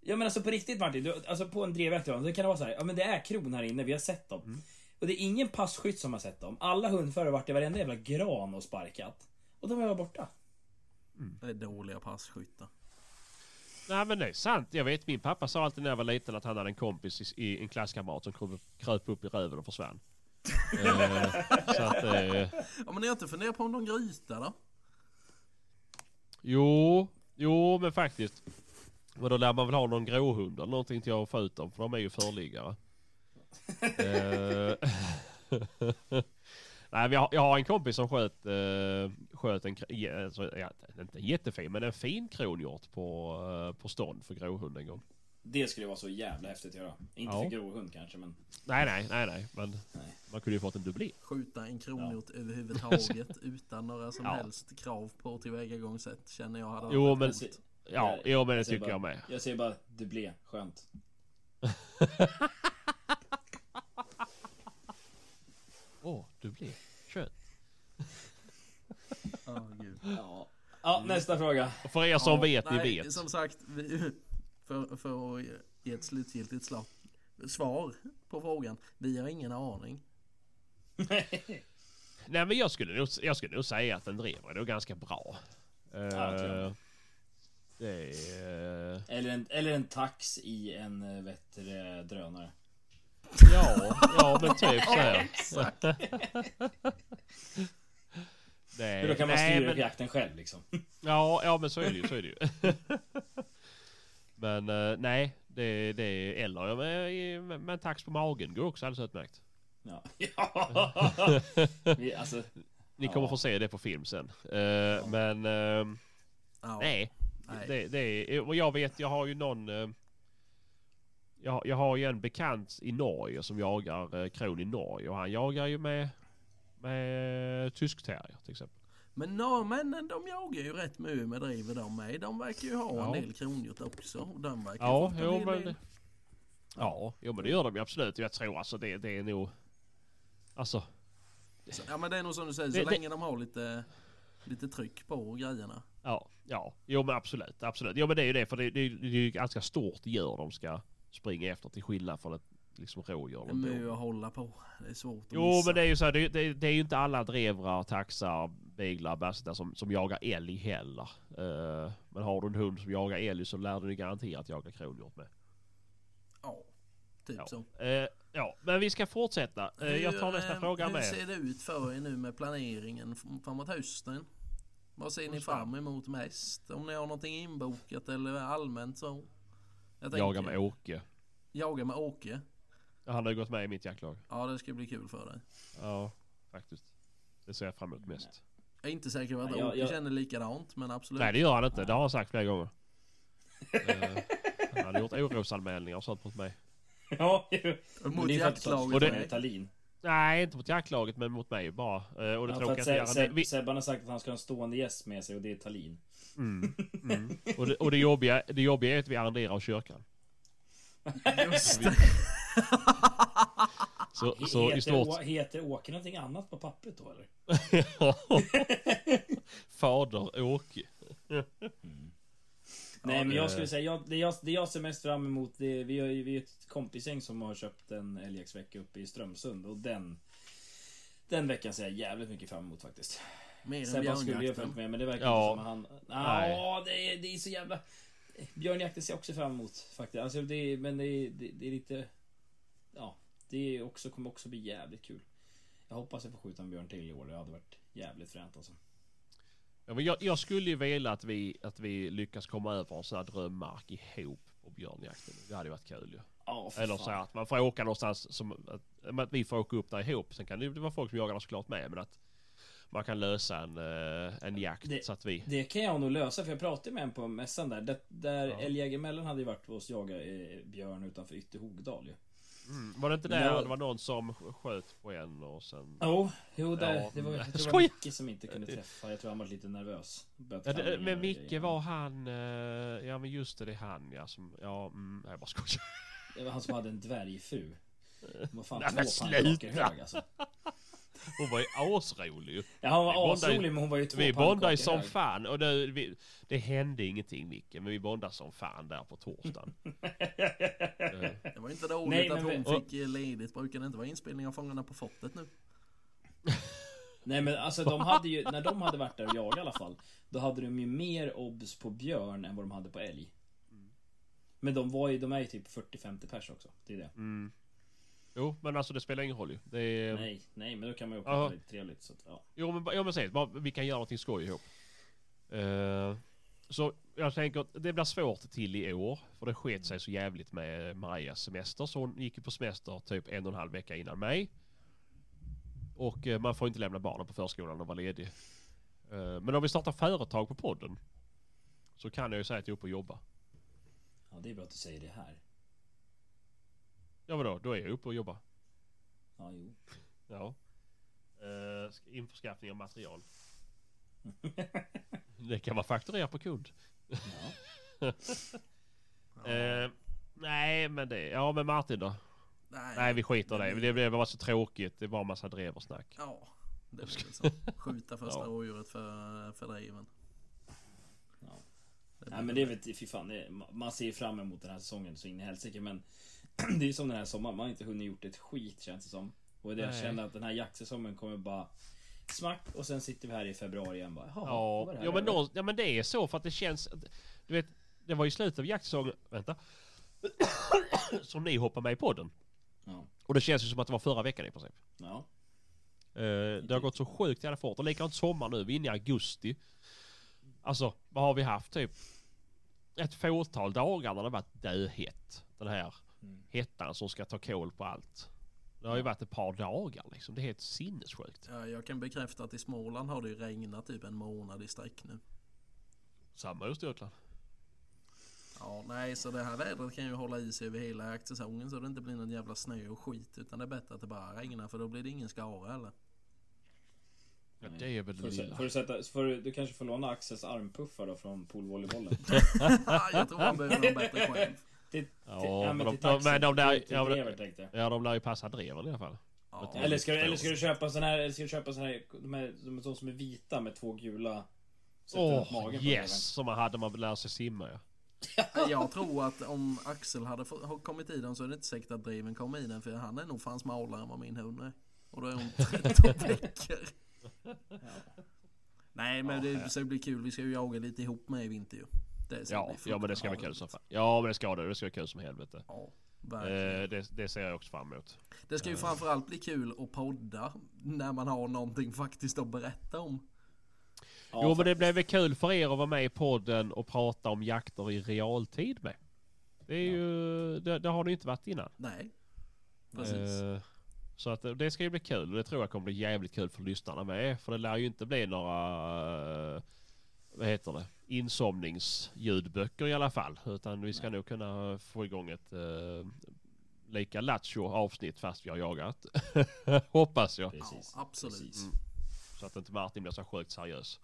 Ja men alltså på riktigt Martin, du, alltså på en drevjakt kan det vara så här, ja men det är kron här inne, vi har sett dem. Mm. Och det är ingen passkytt som har sett dem. Alla hundförare har varit i varenda jävla gran och sparkat. Och de var borta. Det är dåliga passkyttar. Nej men det är sant. Jag vet min pappa sa alltid när jag var liten att han hade en kompis i, i en klasskamrat som kröp, kröp upp i röven och försvann. eh, så att, eh, Ja men ni har inte funderat på om de grytar då? jo, jo men faktiskt. Men då lär man väl ha någon gråhund eller någonting till att få ut dem för de är ju förliggare. Eh, Nej, jag, har- jag har en kompis som sköt, eh, sköt en, ja, alltså, ja, inte jättefin, men en fin kronhjort på, eh, på stånd för gråhund en gång. Det skulle vara så jävla häftigt att göra. Inte Ja. för gråhund kanske men... Nej, nej, nej, nej, men Nej. man kunde ju fått en dubblé. Skjuta en kronhjort överhuvudtaget utan några som Ja. helst krav på tillvägagångssätt känner jag hade Jo, men- coolt. Ja, Jag- jo, men det jag tycker jag bara- med. Jag säger bara dubblé, skönt. Åh, oh, dubblé. Kött. Ja, gud. Ja. Ja, nästa fråga. Och för er som Ja, vet, nej, ni vet. Som sagt, vi, för, för att ge ett slutgiltigt slag, svar på frågan. Vi har ingen aning. Nej, men jag skulle, nog, jag skulle nog säga att den driver nog ganska bra. Ja, Eh, är... eh, Eller en, eller en tax i en eh, vet du det, drönare. Ja, ja men typ så här. Nej, För då kan man styra men, jakten själv liksom. ja, ja men så är det ju. Så är det ju. men eh, nej, det, det är eller ja, med, med, med en tax på magen går också alldeles utmärkt. Ja. ja. Vi, alltså, Ni kommer Ja. få se det på film sen. Eh, Men ehm, Ja, nej, nej. Det, det är, och jag vet, jag har ju någon... eh, Jag, jag har ju en bekant i Norge som jagar eh, kron i Norge och han jagar ju med, med tyskterrier till exempel. Men norrmännen de jagar ju rätt mycket med driver de med. De verkar ju ha Ja. en del kronhjort också. Och de verkar Ja, en jo hel men... del. Ja, jo men det gör de ju absolut. Jag tror alltså det, det är nog... Alltså, Så- Ja men det är nog som du säger, så Det- det- länge de har lite, lite tryck på grejerna. ja, ja. Jo men absolut, absolut. Jo men det är ju det för det, det, det är ju ganska stort djur de ska springa efter till skillnad från ett liksom rådjur. Det är att hålla på. Det är svårt att Jo missa. men det är ju så här, det, det, det är ju inte alla drevrar, taxar, beaglar, bassetar som, som jagar älg heller. Eh, men har du en hund som jagar älg så lär du dig garanterat jaga kronhjort med. Ja, typ Ja. så. Eh, ja, men vi ska fortsätta. Eh, jag tar Hur, nästa fråga Hur med. ser det ut för er nu med planeringen framåt hösten? Vad ser ni fram emot mest? Om ni har någonting inbokat eller allmänt så? Jag Jaga med Åke. Jaga med Åke. Han har ju gått med i mitt jaktlag. Ja, det ska bli kul för dig. Ja, faktiskt. Det ser jag fram emot mest. Jag är inte säker på att Ja, jag- Åke jag- känner likadant, men absolut. Nej det gör han inte. Det har han sagt flera gånger. Eh, han har gjort orosanmälningar och sånt mot mig. ja, ju. Mot det är faktiskt jaktlaget Och det-. Nej, inte mot jaktlaget men mot mig bara. Eh, och det Ja, tråkiga att är Se- att Se- vi, Sebban har sagt att han ska ha en stående gäst med sig och det är Tallin. Mm, mm. Och, det, och det, jobbiga, det jobbiga är att vi arrenderar av kyrkan. Just det. Så, så i heter, stort... Å- heter Åke någonting annat på pappret då eller? Fader Åke. Nej men det- jag skulle säga, jag, det, jag, det jag ser mest fram emot det är, vi, har, ju- vi är ett kompisgäng som har köpt en älgjaktsvecka uppe i Strömsund och den Den veckan ser jag jävligt mycket fram emot faktiskt. Mer än Sebban skulle ju följt med men det verkar Ja. inte som att han... Nej. Ja, det är, det är så jävla... Björnjakten ser jag också fram emot faktiskt. Alltså det är, men det är, det, det är lite... Ja, det är också, kommer också bli jävligt kul. Jag hoppas jag får skjuta en björn till i år. Det hade varit jävligt fränt alltså. Ja, men jag, jag skulle ju vilja att vi, att vi lyckas komma över en sån här drömmark ihop på björnjakten. Det hade varit kul ju. För Eller så här att man får åka någonstans som att, att vi får åka upp där ihop. Sen kan det ju vara folk som jagar såklart med. Men att man kan lösa en, eh, en jakt Det- så att vi... Det kan jag nog lösa för jag pratade med en på mässan där. Det, där Ja. Älgjägarmellan hade ju varit hos jaga eh, björn utanför Ytterhogdal ju. Mm. Var det inte där jag- det var någon som sköt på en och sen... Jo, jo där, Ja, det var, jag tror det var! Micke som inte kunde träffa. Jag tror han var lite nervös. Ja, det, men Micke var han... eh, Ja men just det, det är han ja som... Ja, mm, jag bara skojar. Det var han som hade en dvärgfru. Vad fan, Nej, två pannkakor hög alltså. Hon var ju asrolig. Ja, hon var asrolig men hon var ju två Vi bondade som hög. fan och det, vi, det hände ingenting Micke, men vi bondade som fan där på torsdagen. Eh, Det var inte dåligt Nej, att hon vi- fick eh, ledigt. Brukar det inte vara inspelning av Fångarna på fortet nu? Nej men alltså de hade ju, när de hade varit där och jagat i alla fall. Då hade de ju mer obs på björn än vad de hade på älg. Men de var ju, de är ju typ 40-50 pers också. Det är det. Mm. Jo, men alltså det spelar ingen roll ju. Det är... Nej, nej men då kan man ju åka lite trevligt. Så att, ja. Jo men, ja, men säg, bara, vi kan göra någonting skoj ihop. Eh, så jag tänker att det blir svårt till i år. För det sket sig så jävligt med Marias semester. Så hon gick ju på semester typ en och en halv vecka innan mig. Och eh, man får inte lämna barnen på förskolan och vara ledig. Eh, men om vi startar företag på podden. Så kan jag ju säga att jag är uppe och jobbar. ja, det är bra att du säger det här. Ja vadå, då är jag uppe och jobbar. Ja, jo. Ja. Uh, införskaffning av material. det kan man fakturera på kund. Ja. Eh, nej men det, ja men Martin då? Nej, Nej vi skiter i det. Det blev bara så tråkigt. Det var en massa dreversnack. Ja, det blir så. Skjuta första Ja. rådjuret för, för driven. Ja. Nej men det är väl, fy fan, det, man ser fram emot den här säsongen så in i helsike men Det är ju som den här sommaren, man har inte hunnit gjort ett skit känns det som. Och det jag känner att den här jaktsäsongen kommer bara Smack och sen sitter vi här i februari igen bara Ja, var det här ja, men då, ja men det är så för att det känns... Du vet, det var i slutet av jaktsäsongen... Vänta. som ni hoppade med i podden. Ja, Och det känns ju som att det var förra veckan i princip. ja, Eh, det har gått så sjukt jävla fort. Och likadant sommar nu. Vi är inne i augusti. Alltså, vad har vi haft typ? Ett fåtal dagar när det varit döhett. Den här Mm. hettan som ska ta kål på allt. Det har ju varit ett par dagar liksom. Det är helt sinnessjukt. Ja, jag kan bekräfta att i Småland har det ju regnat typ en månad i sträck nu. Samma i Östergötland. Ja, nej, så det här vädret kan ju hålla i sig över hela jaktsäsongen så det inte blir någon jävla snö och skit. Utan det är bättre att det bara regnar för då blir det ingen skara heller. Ja, det är väl Får du, lilla. får du, sätta, får du, du kanske får låna Axels armpuffar då från poolvolleybollen? jag tror han behöver någon bättre själv. Ja, ja, men de- men där- ja. Ja, de lär ju passa dreven i alla fall. Ja, Eller ska, du, eller ska du köpa sån här, eller ska du köpa sån här, de, här, de, de som är vita med två gula Åh, på yes! Som man hade när man lärde sig simma ja. Jag tror att om Axel hade kommit i den så är det inte säkert att driven kommer i den för han är nog fan smalare än vad min hund är. Och då är hon 13 veckor. Nej men det ska bli kul. Vi ska ju jaga lite ihop med i vinter ju. Det Ja, ja men det ska fruktansvärt kul som fan. Ja men det ska det. Det ska bli kul som helvete. Ja. Eh, det, det ser jag också fram emot. Det ska ju framförallt bli kul att podda när man har någonting faktiskt att berätta om. Ja, jo men det blev väl kul för er att vara med i podden och prata om jakter i realtid med. Det är ju, det, det har ni inte varit innan. Nej, precis. Eh, så att det- ska ju bli kul och det tror jag kommer bli jävligt kul för lyssnarna med. För det lär ju inte bli några, eh, vad heter det, insomningsljudböcker i alla fall. Utan vi ska nog kunna få igång ett uh, lika lattjo avsnitt fast vi har jagat. Hoppas jag. Precis. Ja, absolut. Precis. Mm. Så att inte Martin blir så sjukt seriös.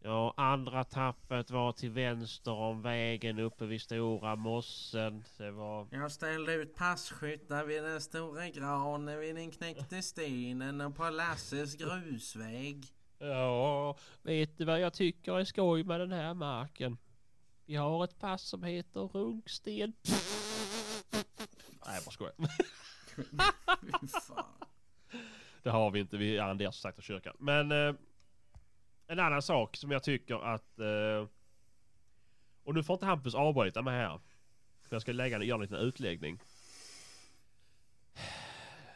Ja, andra tappet var till vänster om vägen uppe vid Stora mossen. Det var... Jag ställde ut passkyttar vid den stora granen, vid den knäckte stenen och på Lasses grusväg. Ja, vet du vad jag tycker är skoj med den här marken? Vi har ett pass som heter Runksten. Nej, jag bara skojar. Det har vi inte. Vi arrenderar som sagt av kyrkan. Men eh, en annan sak som jag tycker att... Eh, och nu får inte Hampus avbryta mig här. För jag ska lägga, göra en liten utläggning.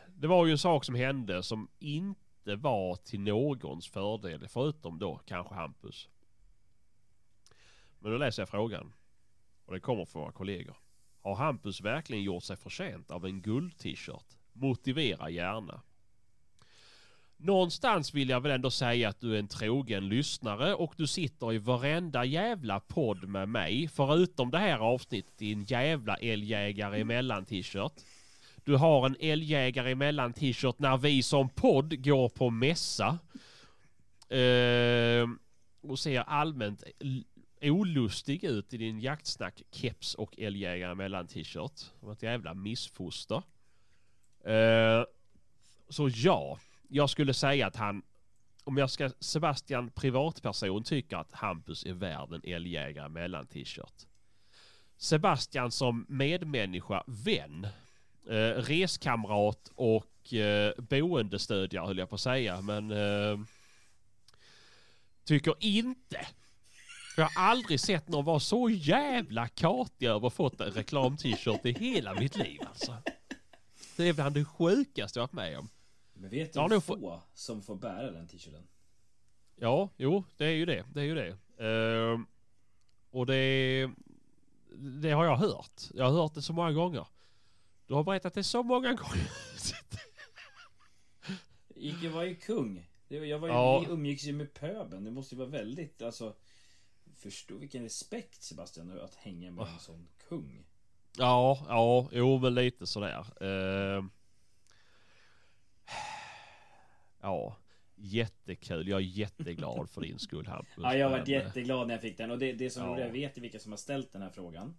Det var ju en sak som hände som inte var till någons fördel. Förutom då kanske Hampus. Men då läser jag frågan. Och det kommer från våra kollegor. Har Hampus verkligen gjort sig förtjänt av en guld-t-shirt? Motivera gärna. Någonstans vill jag väl ändå säga att du är en trogen lyssnare och du sitter i varenda jävla podd med mig. Förutom det här avsnittet din jävla älgjägare emellan t-shirt. Du har en älgjägare emellan t-shirt när vi som podd går på mässa. Eh, och ser allmänt olustig ut i din jaktsnack keps och älgjägare emellan t-shirt. Som ett jävla missfoster. Eh, så ja, jag skulle säga att han, om jag ska Sebastian privatperson tycker att Hampus är värd en älgjägare mellan t-shirt. Sebastian som medmänniska, vän, eh, reskamrat och eh, boendestödjare höll jag på att säga, men eh, tycker inte. För jag har aldrig sett någon vara så jävla katig över att fått en reklam-t-shirt i hela mitt liv alltså. Det är bland det sjukaste jag varit med om. Men vet du hur få får- som får bära den t-shirten? Ja, jo, det är ju det. Det är ju det. Ehm, och det, det har jag hört. Jag har hört det så många gånger. Du har berättat det så många gånger. Jag var ju kung. Jag var ju, Ja. umgicks ju med pöben. Det måste ju vara väldigt, alltså... Förstå vilken respekt Sebastian att hänga med en sån kung. ja, ja, jo men lite sådär. Ehm, ja, jättekul. Jag är jätteglad för din skull Hampus. Ja, jag var Men, jätteglad när jag fick den. Och det, det som Ja. jag vet ju vilka som har ställt den här frågan.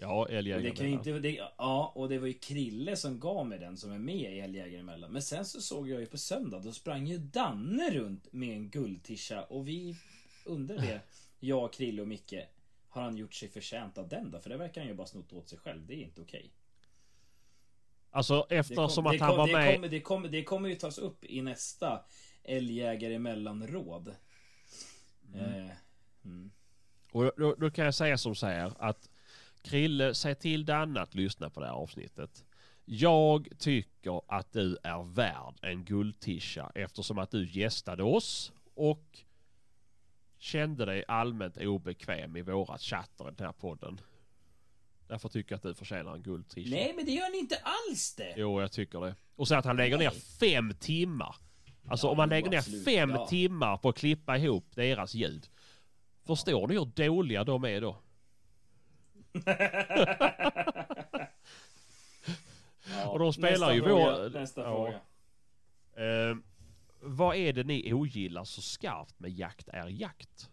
Ja, Och det älgjägare. kan inte, det, ja, och det var ju Krille som gav mig den som är med i Älgjägare emellan. Men sen så såg jag ju på söndag, då sprang ju Danne runt med en guldtisha och vi undrade det, jag, Krille och Micke. Har han gjort sig förtjänt av den då? För det verkar han ju bara snott åt sig själv. Det är inte okej. Alltså Det, eftersom att han var det, med. kommer, det, kommer, det kommer ju tas upp i nästa Älgjägare emellan-råd. Eh, mm. Och då, då kan jag säga som så här att Krille, säg till Danne att lyssna på det här avsnittet. Jag tycker att du är värd en guldtisha eftersom att du gästade oss och kände dig allmänt obekväm i våra chatter i den här podden. Därför tycker jag att du förtjänar en guldtisha. Nej, men det gör ni inte alls det! Jo, jag tycker det. Och så att han lägger ner Nej. fem timmar. Alltså Ja, om man jo, lägger ner absolut. fem Ja. timmar på att klippa ihop deras ljud. Förstår ni hur dåliga de är då? Ja, Och de spelar ju fråga, vår- Nästa ja. fråga. Eh, vad är det ni ogillar så skarpt med jakt är jakt?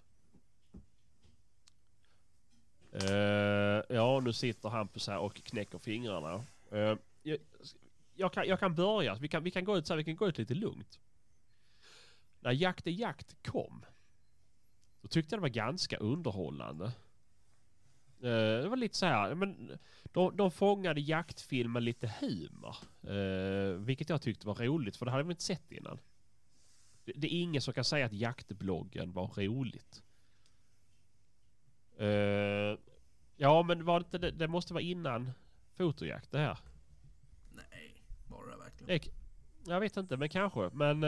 Eh, ja, nu sitter Hampus här och knäcker fingrarna. Eh, jag, jag, kan, jag kan börja. Vi kan, vi, kan gå ut så här, vi kan gå ut lite lugnt. När Jakt är jakt kom. Då tyckte jag det var ganska underhållande. Eh, det var lite så här, men de, de fångade jaktfilm med lite humor. Eh, vilket jag tyckte var roligt för det hade vi inte sett innan. Det, det är ingen som kan säga att jaktbloggen var roligt. Eh, ja men var det inte det, det måste vara innan fotojakt det här. Nej, var det verkligen? Det, jag vet inte men kanske men...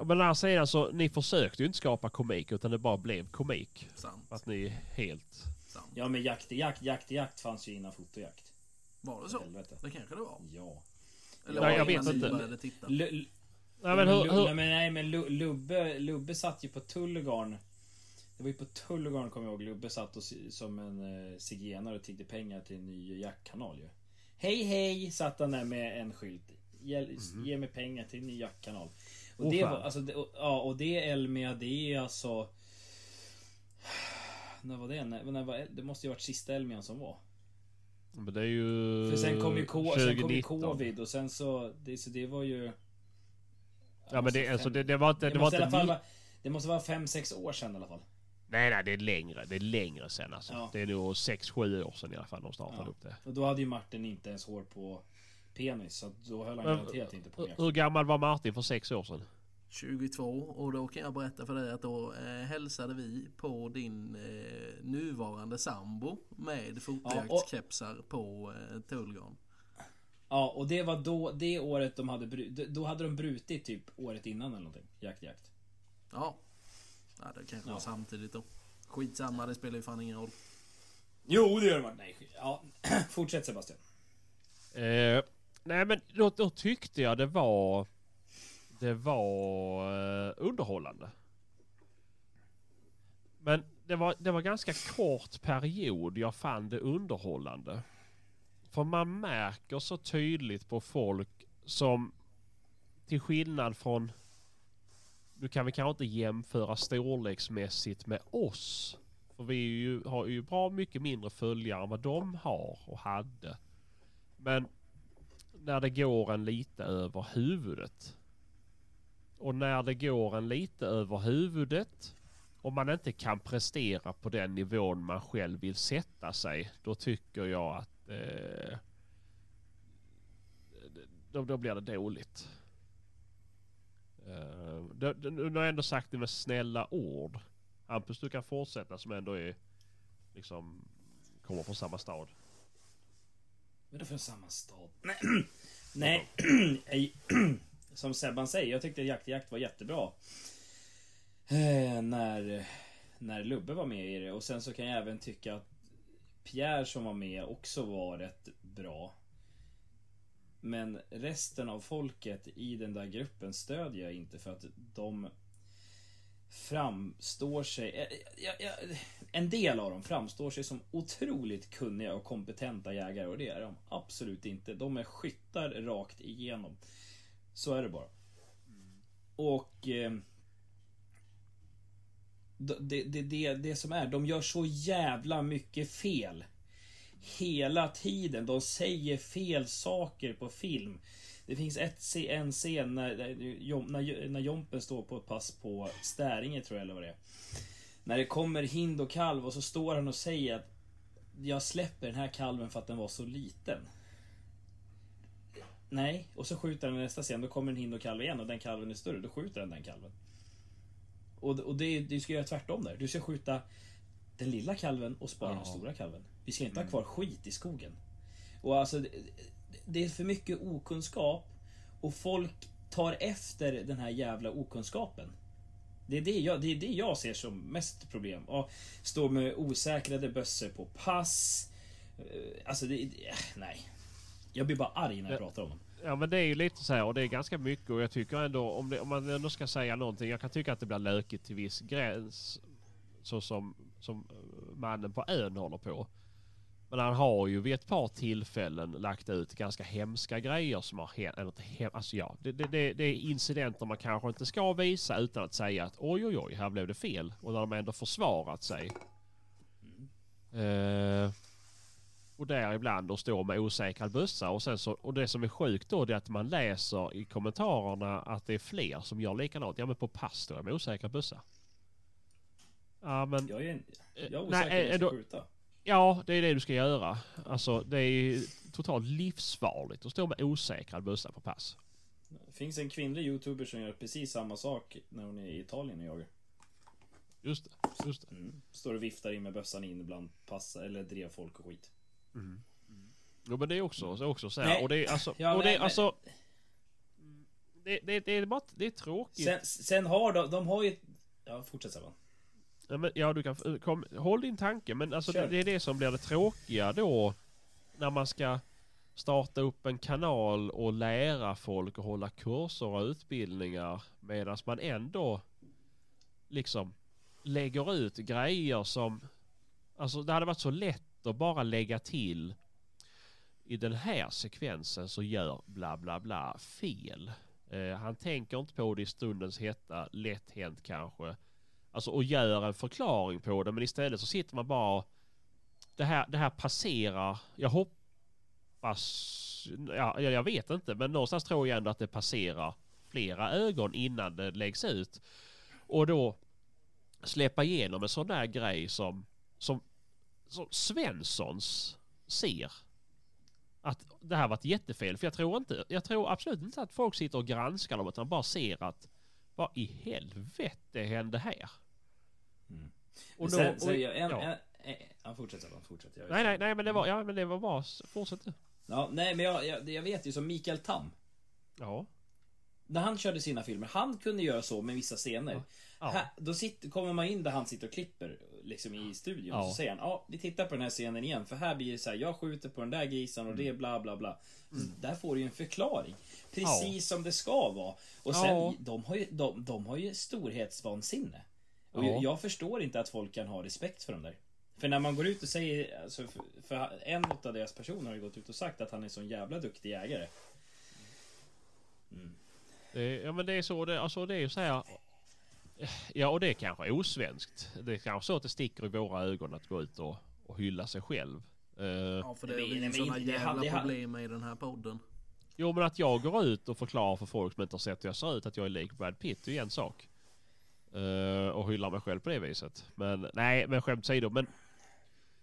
Men å andra sidan så ni försökte ju inte skapa komik utan det bara blev komik. Sant. Att ni är helt... sant. Ja men jakt är jakt, jakt är jakt fanns ju innan fotojakt. Var det så? Helvete. Det kanske det var. Ja. Eller Nej, var jag vet inte. titta? L- Nej men hur... Hur nej, men, nej, men Lu- Lubbe, Lubbe satt ju på Tullegarn. Det var ju på Tullegarn kommer jag ihåg. Lubbe satt och, som en eh, zigenare och tiggde pengar till en ny jaktkanal ju. Hej hej! Satt han där med en skylt. Ge, ge mig pengar till en ny jaktkanal. Och Åh, det fan. var, alltså, det, och, ja, och det Elmia det är alltså... När var det? När, när var, det måste ju varit sista Elmian som var. Men det är ju... För sen kom ju, ko, sen kom ju 2019. covid och sen så... Det, så det var ju... Ja men det, alltså, det, det var inte... Det, Det var inte fall vara, det måste vara 5-6 år sedan i alla fall. Nej nej det är längre. Det är längre sen alltså. Ja. Det är nog 6-7 år sedan i alla fall de startade Ja. upp det. Och då hade ju Martin inte ens hår på penis. Så då höll han garanterat inte på jakt. hur gammal var Martin för sex år sedan? 22 och då kan jag berätta för dig att då eh, hälsade vi på din eh, nuvarande sambo med fotojaktskepsar på eh, Tullgarn. Ja, och det var då, det året de hade brutit. Då hade de brutit typ året innan eller någonting. Jakt, jakt. Ja. ja, det kanske Ja. var samtidigt då. Skitsamma, det spelar ju fan ingen roll. Jo, det gör de. Nej, skit. Ja, fortsätt Sebastian. Eh, Nej men då, då tyckte jag det var... Det var eh, underhållande. Men det var, det var ganska kort period jag fann det underhållande. För man märker så tydligt på folk som till skillnad från... Nu kan vi kanske inte jämföra storleksmässigt med oss. För vi är ju, har ju bra mycket mindre följare än vad de har och hade. Men när det går en lite över huvudet. Och när det går en lite över huvudet och man inte kan prestera på den nivån man själv vill sätta sig. Då tycker jag att eh, då, då blir det dåligt. Uh, nu har jag ändå sagt det med snälla ord. Hampus du kan fortsätta som ändå är liksom kommer från samma stad. Men det från samma stad? Nej. Nej. Som Sebban säger, jag tyckte Jakt i Jakt var jättebra. Eh, när, när Lubbe var med i det. Och sen så kan jag även tycka att Pierre som var med också var rätt bra. Men resten av folket i den där gruppen stödjer jag inte för att de framstår sig... ja, ja, En del av dem framstår sig som otroligt kunniga och kompetenta jägare och det är de absolut inte. De är skyttar rakt igenom. Så är det bara. Och... Eh, det, det, det, det som är, de gör så jävla mycket fel. Hela tiden. De säger fel saker på film. Det finns ett, en scen när, när, när, Jompen står på ett pass på Stäringe tror jag eller vad det är. När det kommer hind och kalv och så står han och säger att jag släpper den här kalven för att den var så liten. Nej, och så skjuter han nästa scen. Då kommer en hind och kalv igen och den kalven är större. Då skjuter han den kalven. Och, och det, du ska göra tvärtom där. Du ska skjuta den lilla kalven och spara den Ja. stora kalven. Vi ska inte ha kvar skit i skogen. Och alltså, det, är för mycket okunskap och folk tar efter den här jävla okunskapen. Det är det jag, det är det jag ser som mest problem. Och stå med osäkrade bössor på pass. Eh, Alltså, det, det, nej. Jag blir bara arg när jag Ja. pratar om dem. Ja men det är ju lite så här och det är ganska mycket och jag tycker ändå om, det, om man ändå ska säga någonting. Jag kan tycka att det blir lökigt till viss gräns. Så som, som eh, mannen på ön håller på. Men han har ju vid ett par tillfällen lagt ut ganska hemska grejer som har hänt. Alltså ja, det, det, det, är incidenter man kanske inte ska visa utan att säga att oj oj oj, här blev det fel. Och när de ändå försvarat sig. Eh, och där ibland och står med osäkrad bössa och sen så och det som är sjukt då är att man läser i kommentarerna att det är fler som gör likadant. Ja men på pass står jag med osäkrad bössa. Ja men Jag är, en, jag är Eh, osäker nej, på att skjuta. Ja det är det du ska göra. Alltså det är totalt livsfarligt att stå med osäkrad bössa på pass. Det finns en kvinnlig youtuber som gör precis samma sak när hon är i Italien och jagar. Just det. Just det. Mm. Står och viftar in med bössan in bland passa eller drev folk och skit. Jo men det är också, så är också så här. Nej. Och det är alltså... Ja, och det är men- alltså... Det, det, det är bara... Det är tråkigt. Sen, sen har de, de har ju... Ja, fortsätt Sebban. Ja, men, ja du kan... Kom, håll din tanke men alltså det, det är det som blir det tråkiga då. När man ska starta upp en kanal och lära folk och hålla kurser och utbildningar. Medan man ändå liksom lägger ut grejer som... Alltså det hade varit så lätt att bara lägga till i den här sekvensen så gör bla bla bla fel. Eh, han tänker inte på det i stundens hetta, lätt hänt kanske. Alltså och gör en förklaring på det men istället så sitter man bara det här, det här passerar, jag hoppas, ja, jag vet inte men någonstans tror jag ändå att det passerar flera ögon innan det läggs ut. Och då släppa igenom en sån där grej som, som, som Svenssons ser att det här var ett jättefel. För jag tror inte, jag tror absolut inte att folk sitter och granskar dem utan bara ser att vad i helvete hände här? Mm. Och sen, då- så och- jag, en, ja. en, en, ja, fortsätt Sebban, fortsätt. Jag Nej, nej, nej, men det var, ja, men det var bra. Fortsätt du. Ja, nej, men jag, jag, jag vet ju som Mikael Tam. Ja. När han körde sina filmer, han kunde göra så med vissa scener. Ja. Här, då sitter, kommer man in där han sitter och klipper. liksom i studion. Ja. Så säger han, ja vi tittar på den här scenen igen. För här blir det så här, jag skjuter på den där grisen och det är bla bla bla. Så Där får du ju en förklaring. Precis som det ska vara. Och sen, Ja. de, har ju, de, de har ju storhetsvansinne. Och Ja. jag förstår inte att folk kan ha respekt för dem där. För när man går ut och säger, alltså, för, för en av deras personer har ju gått ut och sagt att han är så en jävla duktig jägare. Det, ja men det är så det, alltså det är ju så här. Ja och det är kanske osvenskt. Det är kanske så att det sticker i våra ögon att gå ut och, och hylla sig själv. Eh, Ja, för det är ju sådana jävla det problem i den här podden. Jo men att jag går ut och förklarar för folk som inte har sett hur jag ser ut att jag är lik Brad Pitt det är ju en sak. Eh, och hyllar mig själv på det viset. Men nej men skämt åsido. Men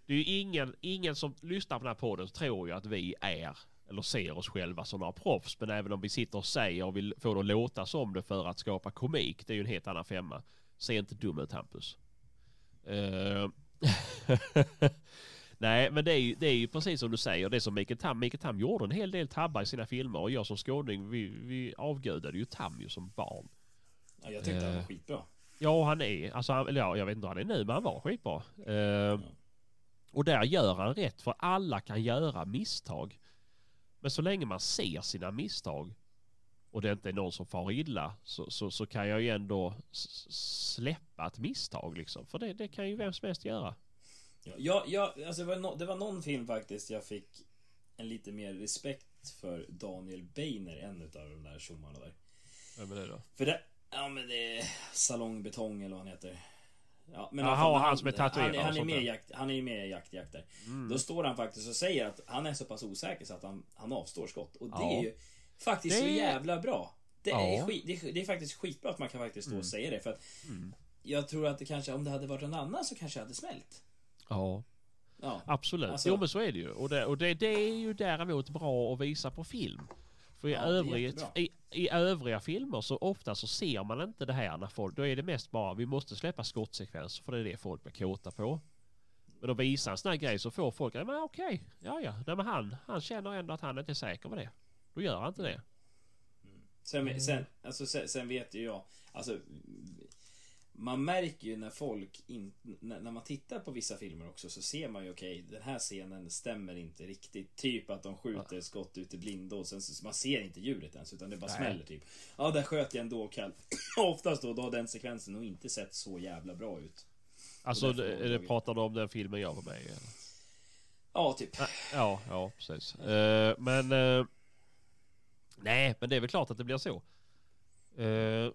det är ju ingen, ingen som lyssnar på den här podden som tror ju att vi är eller ser oss själva som några proffs. Men även om vi sitter och säger och vill få det att låta som det för att skapa komik. Det är ju en helt annan femma. Se inte dum ut Hampus. Eh, Nej men det är, ju, det är ju precis som du säger. Det är som Mikael Tam. Mikael Tam gjorde en hel del tabbar i sina filmer. Och jag som skåning vi, vi avgudade ju Tam ju som barn. Ja, jag tyckte han var Eh. skitbra. Ja han är, alltså han, eller ja, jag vet inte hur han är nu men han var skitbra. Eh, och där gör han rätt för alla kan göra misstag. Men så länge man ser sina misstag och det inte är någon som far illa så, så, så kan jag ju ändå släppa ett misstag liksom. För det, det kan ju vem som helst göra. Ja, jag, alltså det, var no, det var någon film faktiskt jag fick en lite mer respekt för Daniel Beiner, en utav de där tjommarna där. Vem är det då? För det, ja men det är Salongbetong eller vad han heter. Ja, men Jaha, fall, han som är tatuerad Han, han, är sånt med i där. jakt, han är ju med i jakt, jakt där. Mm. Då står han faktiskt och säger att han är så pass osäker så att han, han avstår skott. Och det Ja. är ju faktiskt så Det- jävla bra. Det, är Ja. skit, det, är, det är faktiskt skitbra att man kan faktiskt stå och säga det. För att Mm. jag tror att det kanske, om det hade varit någon annan så kanske det hade smält. Ja. Ja. Absolut. Alltså- jo men så är det ju. Och, det, och det, det är ju däremot bra att visa på film. För i, Ja, är övrigt, i, i övriga filmer så ofta så ser man inte det här när folk... Då är det mest bara vi måste släppa skottsekvenser för det är det folk blir kåta på. Men då visar en sån här grej så får folk... Ja men okej. Ja ja. Nej, men han, han känner ändå att han inte är säker på det. Då gör han inte det. Sen, sen, alltså, sen, sen vet ju jag, alltså man märker ju när folk, in, när, man tittar på vissa filmer också så ser man ju okej, den här scenen stämmer inte riktigt. Typ att de skjuter skott ut i blindo och sen så, man ser inte djuret ens utan det bara Nej. smäller typ. Ja, där sköt jag ändå kall. Oftast då, då har den sekvensen nog inte sett så jävla bra ut. Alltså därför det, pratar du om den filmen jag var med i? Ja, typ. Ja, ja precis. Eh, men... eh, nej, men det är väl klart att det blir så. Eh,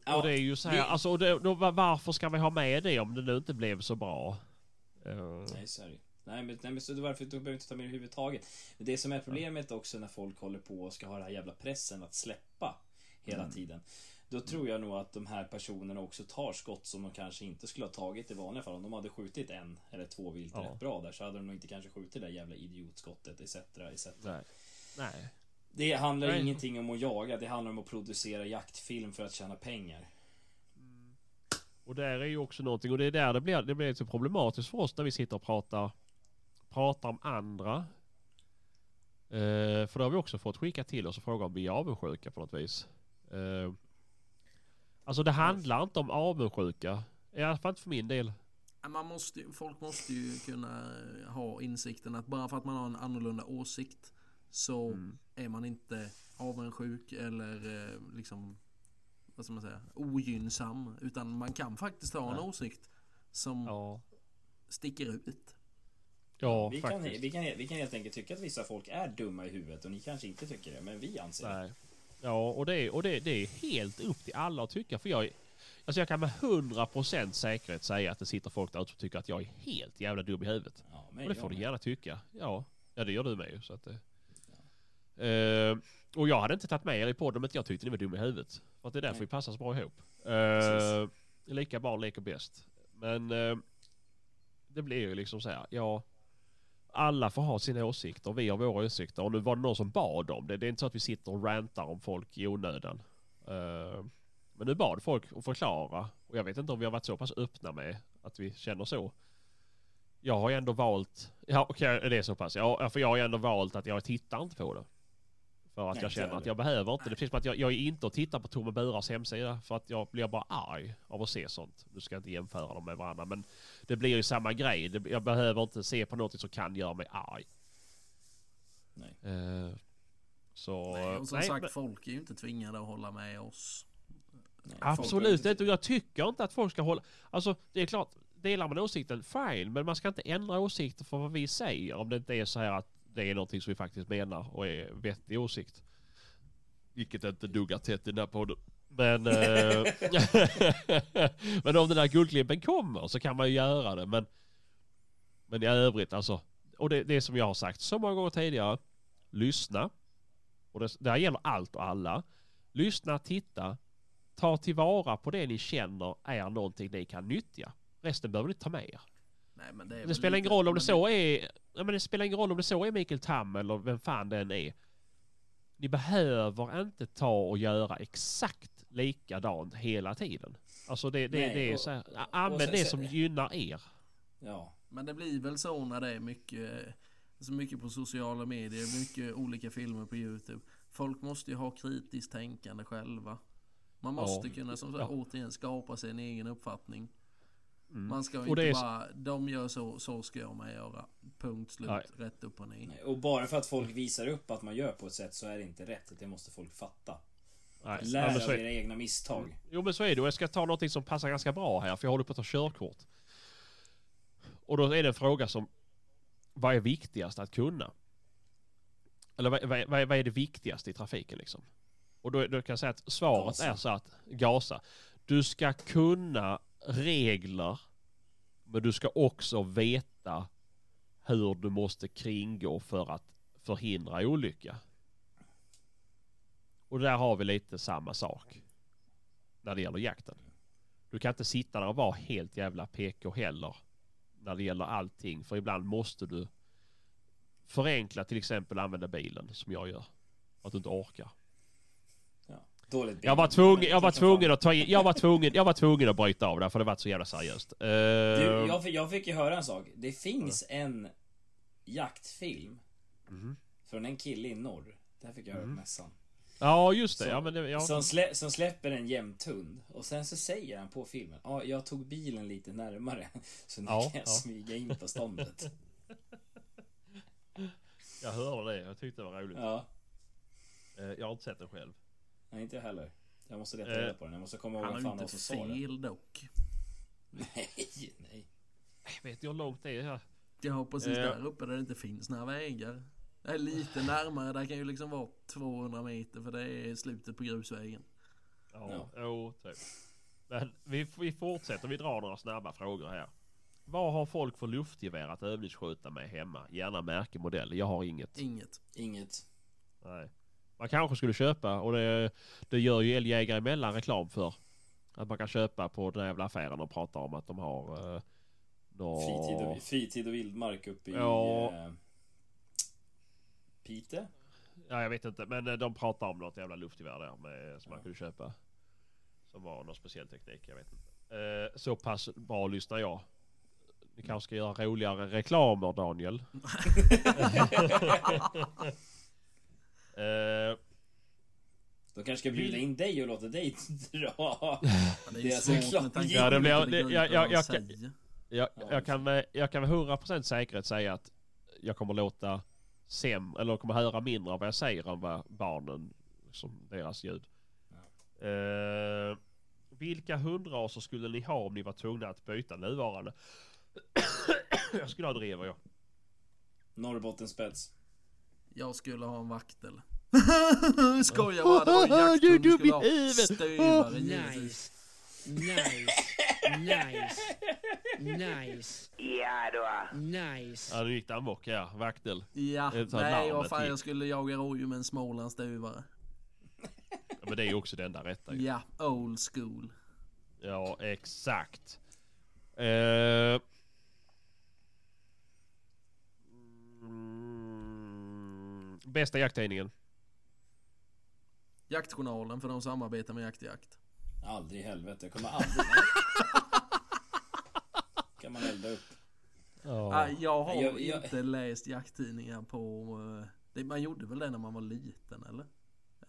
Ja, och det är ju så här, det- alltså och det, då, va- varför ska vi ha med det om det nu inte blev så bra? Eh, Nej, så är det. Nej men, nej, men så varför då behöver inte ta med det överhuvudtaget. Det som är problemet också när folk håller på och ska ha den här jävla pressen att släppa hela Mm. tiden. Då tror jag nog att de här personerna också tar skott som de kanske inte skulle ha tagit i vanliga fall. Om de hade skjutit en eller två vilt Ja. rätt bra där så hade de nog inte kanske skjutit det där jävla idiotskottet etc. etc. nej. Nej. Det handlar Nej. ingenting om att jaga, det handlar om att producera jaktfilm för att tjäna pengar. Och där är ju också någonting och det är där det blir, det blir lite problematiskt för oss när vi sitter och pratar, pratar om andra. Eh, för då har vi också fått skicka till oss och fråga om vi är avundsjuka på något vis. Eh, alltså det handlar inte om avundsjuka. I alla fall inte för min del. Man måste, ju- folk måste ju kunna ha insikten att bara för att man har en annorlunda åsikt så Mm. är man inte avundsjuk eller eh, liksom vad ska man säga, ogynnsam. Utan man kan faktiskt ha en åsikt som Ja, sticker ut. ja vi, kan, faktiskt. vi, kan, vi kan helt enkelt tycka att vissa folk är dumma i huvudet och ni kanske inte tycker det, men vi anser det. Nej. Ja, och, det är, och det, det är helt upp till alla att tycka. För jag, alltså jag kan med 100% säkerhet säga att det sitter folk där ute som tycker att jag är helt jävla dum i huvudet. Ja, men Och det får du gärna tycka. Ja, ja det gör du med ju. Så att, Eh, och jag hade inte tagit med er i podden om inte jag tyckte ni var dumma i huvudet. För att det är därför Nej. vi passar så bra ihop. Uh, lika barn leker bäst. Men eh, det blir ju liksom så här. Ja, alla får ha sina åsikter. Vi har våra åsikter. Och nu var det någon som bad om det. Det är inte så att vi sitter och rantar om folk i onödan. Eh, men nu bad folk att förklara. Och jag vet inte om vi har varit så pass öppna med att vi känner så. Jag har ju ändå valt... Ja okej, det är så pass. Ja, för jag har ju ändå valt att jag tittar inte på det. För att Nej, jag känner att jag behöver inte. Det finns att jag, jag är inte och tittar på Tome Buras hemsida för att jag blir bara arg av att se sånt. Nu ska jag inte jämföra dem med varandra men det blir ju samma grej. Det, jag behöver inte se på något som kan göra mig arg. Nej. Eh, så... Nej, och som nej, sagt, men- folk är ju inte tvingade att hålla med oss. Nej, Absolut inte. Jag tycker inte att folk ska hålla... Alltså det är klart, delar man åsikten, fine. Men man ska inte ändra åsikter för vad vi säger. Om det inte är så här att det är någonting som vi faktiskt menar och är vettig åsikt. Vilket inte duggar tätt i den här podden. Men, eh, men om den där guldklimpen kommer så kan man ju göra det. Men, men i övrigt alltså. Och det, det som jag har sagt så många gånger tidigare. Lyssna. Och det, det här gäller allt och alla. Lyssna, titta, ta tillvara på det ni känner är någonting ni kan nyttja. Resten behöver ni ta med er. Nej, det, Det spelar ingen roll om det så är... Ja, men det spelar ingen roll om det så är Mikael Tam eller vem fan den är. Ni behöver inte ta och göra exakt likadant hela tiden. Alltså det, det, Nej, det är och- så här, använd sen- det sen- som gynnar er. Ja. Men det blir väl så när det är mycket, så mycket på sociala medier, mycket olika filmer på Youtube. Folk måste ju ha kritiskt tänkande själva. Man måste Ja. kunna som sagt, Ja. återigen skapa sig en egen uppfattning. Mm. Man ska inte är- bara, de gör så, så ska jag med göra. Punkt slut, Nej. rätt upp och ner. Nej, Och bara för att folk visar upp att man gör på ett sätt så är det inte rätt. Det måste folk fatta. Nej, Lär ja, av era egna misstag. Jo men så är det och jag ska ta någonting som passar ganska bra här för jag håller på att ta körkort. Och då är det en fråga som vad är viktigast att kunna? Eller vad, vad, vad är det viktigaste i trafiken liksom? Och då, då kan jag säga att svaret Gasa. är så att gasa. Du ska kunna regler men du ska också veta hur du måste kringgå för att förhindra olycka. Och där har vi lite samma sak när det gäller jakten. Du kan inte sitta där och vara helt jävla PK heller när det gäller allting. För ibland måste du förenkla till exempel använda bilen som jag gör. Att du inte orkar. Dåligt Jag var Men jag var som tvungen att ta in, jag var tvungen, jag var tvungen att bryta av där för det var så jävla seriöst. Eh, Du, jag, fick, jag fick ju höra en sak. Det finns en jaktfilm mhm. från en kille i norr. Det här fick jag höra på Mhm. mässan. Ja just det, Så- ja men det, ja. Som, slä, som släpper en jämthund. Och sen så säger han på filmen. Ja, jag tog bilen lite närmare. Så nu Ja, kan jag ja. smyga in på ståndet. Jag hörde det, jag tyckte det var roligt. Ja. Eh, jag har inte sett den själv. Nej, inte jag heller. Jag måste leta Eh, reda på den. Jag måste komma ihåg Han har fan det inte som sa det. fel dock. Nej, nej. Jag vet inte hur långt det är. här. Ja, precis Eh. där uppe där det inte finns några vägar. Det är lite närmare, där kan ju liksom vara 200 meter för det är slutet på grusvägen. Ja, Ja. jo, typ. Men vi, vi fortsätter, vi drar några snabba frågor här. Vad har folk för luftgevär att övningsskjuta med hemma? Gärna märke, modell. Jag har inget. Inget. Inget. Nej. Man kanske skulle köpa och det, det gör ju älgjägare emellan reklam för. Att man kan köpa på den jävla affären och prata om att de har uh, nå... Fritid och, fritid och vildmark uppe i Ja. eh, Pite? Ja jag vet inte men eh, de pratar om något jävla luftgevär där med, som man kunde köpa. Som var någon speciell teknik, jag vet inte. Eh, så pass bra lyssnar jag. Ni kanske ska göra roligare reklamer Daniel. eh, De kanske ska bjuda in dig och låta dig dra. Det är Det är svårt klart- Ja, det blir- jag- jag- jag- jag, Ja, jag, kan med, jag kan med 100% säkerhet säga att jag kommer låta säm, eller kommer höra mindre av vad jag säger än vad barnen, som deras ljud. Eh, vilka hundraser skulle ni ha om ni var tvungna att byta nuvarande? jag skulle ha drever jag. Norrbottenspets. Jag skulle ha en vaktel. Skojar bara, det var jakthund Du är du dum skulle i huvudet. Stövare givetvis. Nice. Nice. Nice. Nice. Nice. Ja nu gick det amok ja, vaktel. Ja, nej vad fan jag skulle jaga rådjur med en smålandsstuvare. Ja, men det är ju också det enda rätta ju. Ja, old school. Ja exakt. Eh, mm, bästa jakttidningen? Jaktjournalen för de samarbetar med Jakt i Jakt. Aldrig i helvete. Jag kommer aldrig... kan man elda upp. Nej, jag har Jag- jag- inte läst jakttidningar på... eh, Det, man gjorde väl det när man var liten eller?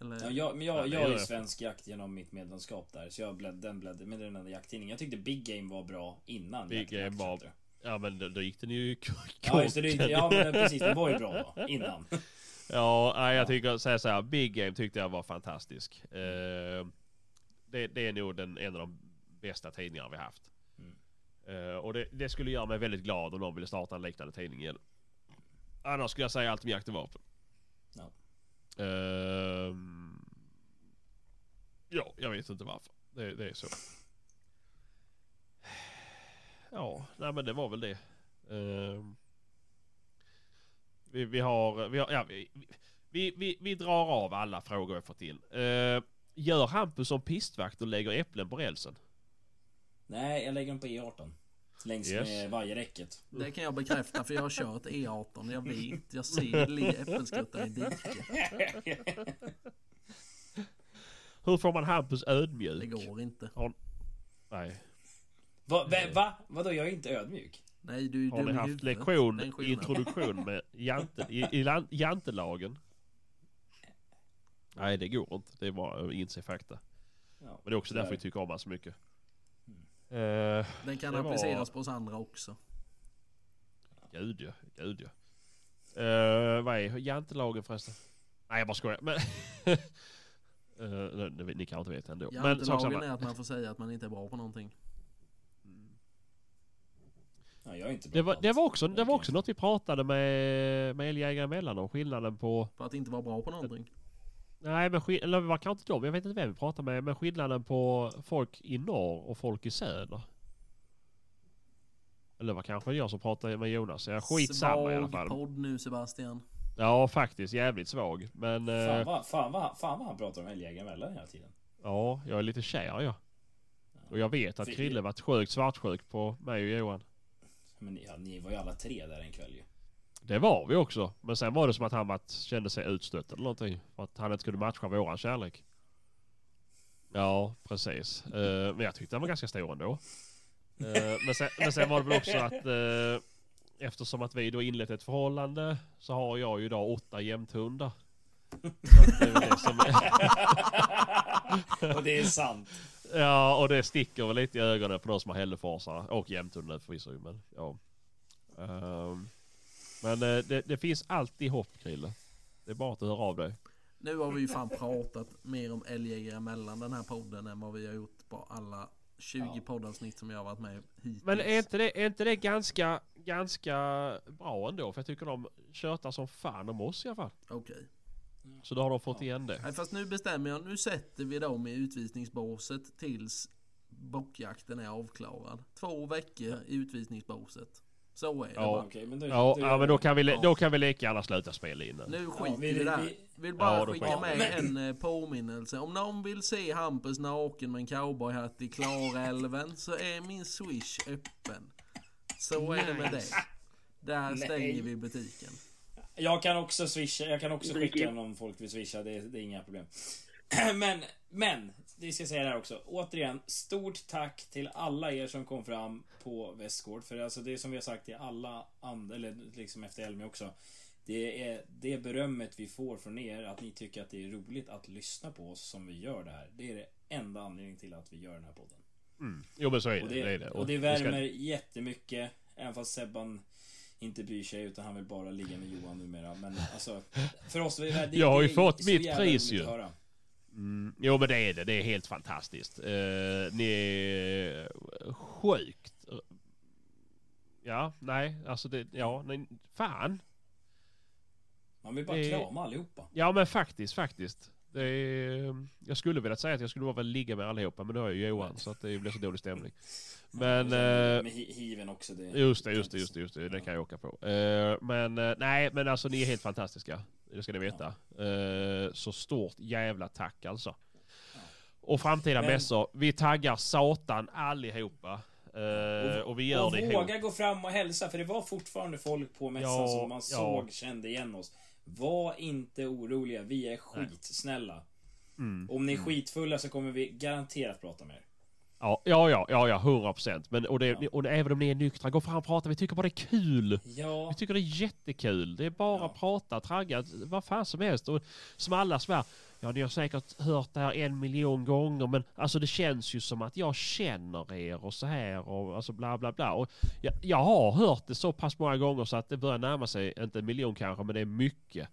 eller? Ja, jag, men Ja, jag, jag är svensk jakt genom mitt medlemskap där. Så jag bled, den blädde med den enda jakttidningen. Jag tyckte Big Game var bra innan. Big Jakt- Game var-. Ja men då, då gick den ju i Ja, just det. Ja, men precis. Det var ju bra då. Innan. Ja, nej, jag Ja. tycker säga så här, Big Game tyckte jag var fantastisk. Eh, det, det är nog den, en av de bästa tidningarna vi haft. Mm. Eh, och det, det skulle göra mig väldigt glad om någon ville starta en liknande tidning igen. Annars skulle jag säga allt om jakt och vapen. Ja. Ehm, ja, jag vet inte varför. Det, det är så. Ja, nej men det var väl det. Vi, vi har, vi har, ja, vi, vi, vi, vi drar av alla frågor jag fått in. Uh, gör Hampus som pistvakt och lägger äpplen på rälsen? Nej, jag lägger den på E18. Längs Yes. med vajerräcket. Det kan jag bekräfta för jag har kört E18. Jag vet, jag ser äppelskuttar i diket. Hur får man Hampus Det ödmjuk? går inte. Va? Nej. Va? va? Vadå, jag är inte ödmjuk? Nej, du är Har ni haft huvudet. lektion, introduktion med jante, i, i jantelagen? Nej det går inte. Det är bara att inse fakta. Ja, Men det är också därför vi tycker om honom så mycket. Mm. Eh, Den kan Det var- appliceras på oss andra också. gud ja, gud ja. Uh, vad är jantelagen förresten? Nej jag bara skojar. Men Eh, ni, kanske inte vet ändå. Men Jantelagen samma. är att man får säga att man inte är bra på någonting. Ja, jag är inte bra Det var, det var, också, det var också något vi pratade med, med älgjägare emellan om. Skillnaden på... För att inte vara bra på någonting. Nej men skill- eller det var kanske inte dem, jag vet inte vem vi pratade med. Men skillnaden på folk i norr och folk i söder. Eller var kanske jag som pratade med Jonas. Ja, skitsamma i alla Svag fall. podd nu Sebastian. Ja faktiskt, jävligt svag. Men Fan eh, vad, fan, vad, fan vad han pratar om älgjägare emellan hela tiden. ja, jag är lite kär jag. Och jag vet att Krille varit sjukt svartsjuk på mig och Johan. Men ni, ja, ni var ju alla tre där en kväll ju. Det var vi också. Men sen var det som att han varit, kände sig utstött eller någonting. För att han inte skulle matcha våran kärlek. Ja, precis. Eh, men jag tyckte han var ganska stor ändå. Eh, men, sen, men sen var det väl också att eh, eftersom att vi då inlett ett förhållande så har jag ju idag åtta jämthundar. Så det är väl det som Och det är sant. Ja, och det sticker väl lite i ögonen på de som har hälleforsare. Och jämthundar förvisso men ja. Ehm, men eh, det, det finns alltid hopp Krille. Det är bara att du hör av dig. Nu har vi ju fan pratat mer om älgjägare mellan den här podden än vad vi har gjort på alla 20 Ja. poddavsnitt som jag har varit med hittills. Men är inte det, är inte det ganska, ganska bra ändå? För jag tycker de tjötar som fan om oss i alla fall. Okej. Så då har de fått igen det. Nej, fast nu bestämmer jag. Nu sätter vi dem i utvisningsbåset tills bockjakten är avklarad. Två veckor i utvisningsbåset. Så är det Ja. Okej, men då, Ja, då ja men då kan vi, Ja. då kan vi lika gärna sluta spela in den. Nu Ja, skiter vi- vi, där. vi- Vill bara Ja, skicka med en eh, påminnelse. Om någon vill se Hampus naken med en cowboyhatt i Klarälven så är min swish öppen. Så är det med det. Där Nej. stänger vi butiken. Jag kan också swisha, jag kan också skicka om folk vill swisha, det, det är inga problem. Men, men, det ska jag säga det här också. Återigen, stort tack till alla er som kom fram på Västgård. För alltså det är som vi har sagt till alla andra, eller liksom efter Elmi också. Det är det berömmet vi får från er, att ni tycker att det är roligt att lyssna på oss som vi gör det här. Det är det enda anledningen till att vi gör den här podden. Mm. Jo men så är det. Och det, det, är det. och det vi ska- värmer jättemycket. Även fast Sebban inte bryr sig utan han vill bara ligga med Johan numera. Men alltså, för oss... Det, det, Jag har ju det fått mitt pris ju. höra. Mm, jo men det är det. Det är helt fantastiskt. Eh, ni är sjukt... Ja, nej, alltså det, ja, nej, fan. Man vill bara Det- krama allihopa. Ja men faktiskt, faktiskt. Det är, jag skulle vilja säga att jag skulle bara vilja ligga med allihopa men då är jag ju Johan så att det blir så dålig stämning. Men... Och eh, med hi- hiven också. Det, Just det, just det, just det, just det. Det kan jag åka på. Eh, men eh, nej, men alltså ni är helt fantastiska. Det ska ni veta. Eh, så stort jävla tack alltså. Och framtida Men- mässor. Vi taggar satan allihopa. Eh, och vi gör och det ihop. våga gå fram och hälsa för det var fortfarande folk på mässan Ja, som man ja. såg kände igen oss. Var inte oroliga, vi är skitsnälla. Mm. Om ni är skitfulla så kommer vi garanterat prata med er. Ja, ja, ja, ja, ja, 100 procent. Men och, det, och även om ni är nyktra, gå fram och prata. Vi tycker bara det är kul. Ja, Vi tycker det är jättekul. Det är bara Ja. prata, tragga, vad fan som helst. Och som alla svär, ja ni har säkert hört det här en miljon gånger men alltså det känns ju som att jag känner er och så här och alltså bla bla bla. Och jag, jag har hört det så pass många gånger så att det börjar närma sig, inte en miljon kanske, men det är mycket.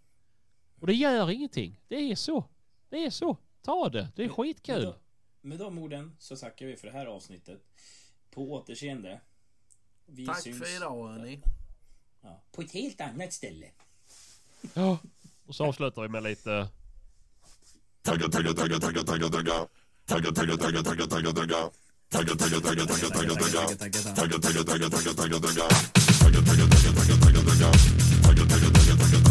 Och det gör ingenting. Det är så. Det är så. Ta det. Det är skitkul. Med de orden så tackar vi för det här avsnittet. På återseende. Vi Tack syns för idag hörni. Ja, på ett helt annat ställe. Ja. Och så avslutar vi med lite... Tagga, tagga, tagga, tagga, tagga, tagga. Tagga, tagga, tagga, tagga, tagga, tagga. Tagga, tagga, tagga, tagga, tagga, tagga. Tagga, tagga, tagga, tagga, tagga, tagga. Tagga, tagga, tagga, tagga, tagga, tagga. Tagga, tagga, tagga, tagga, tagga.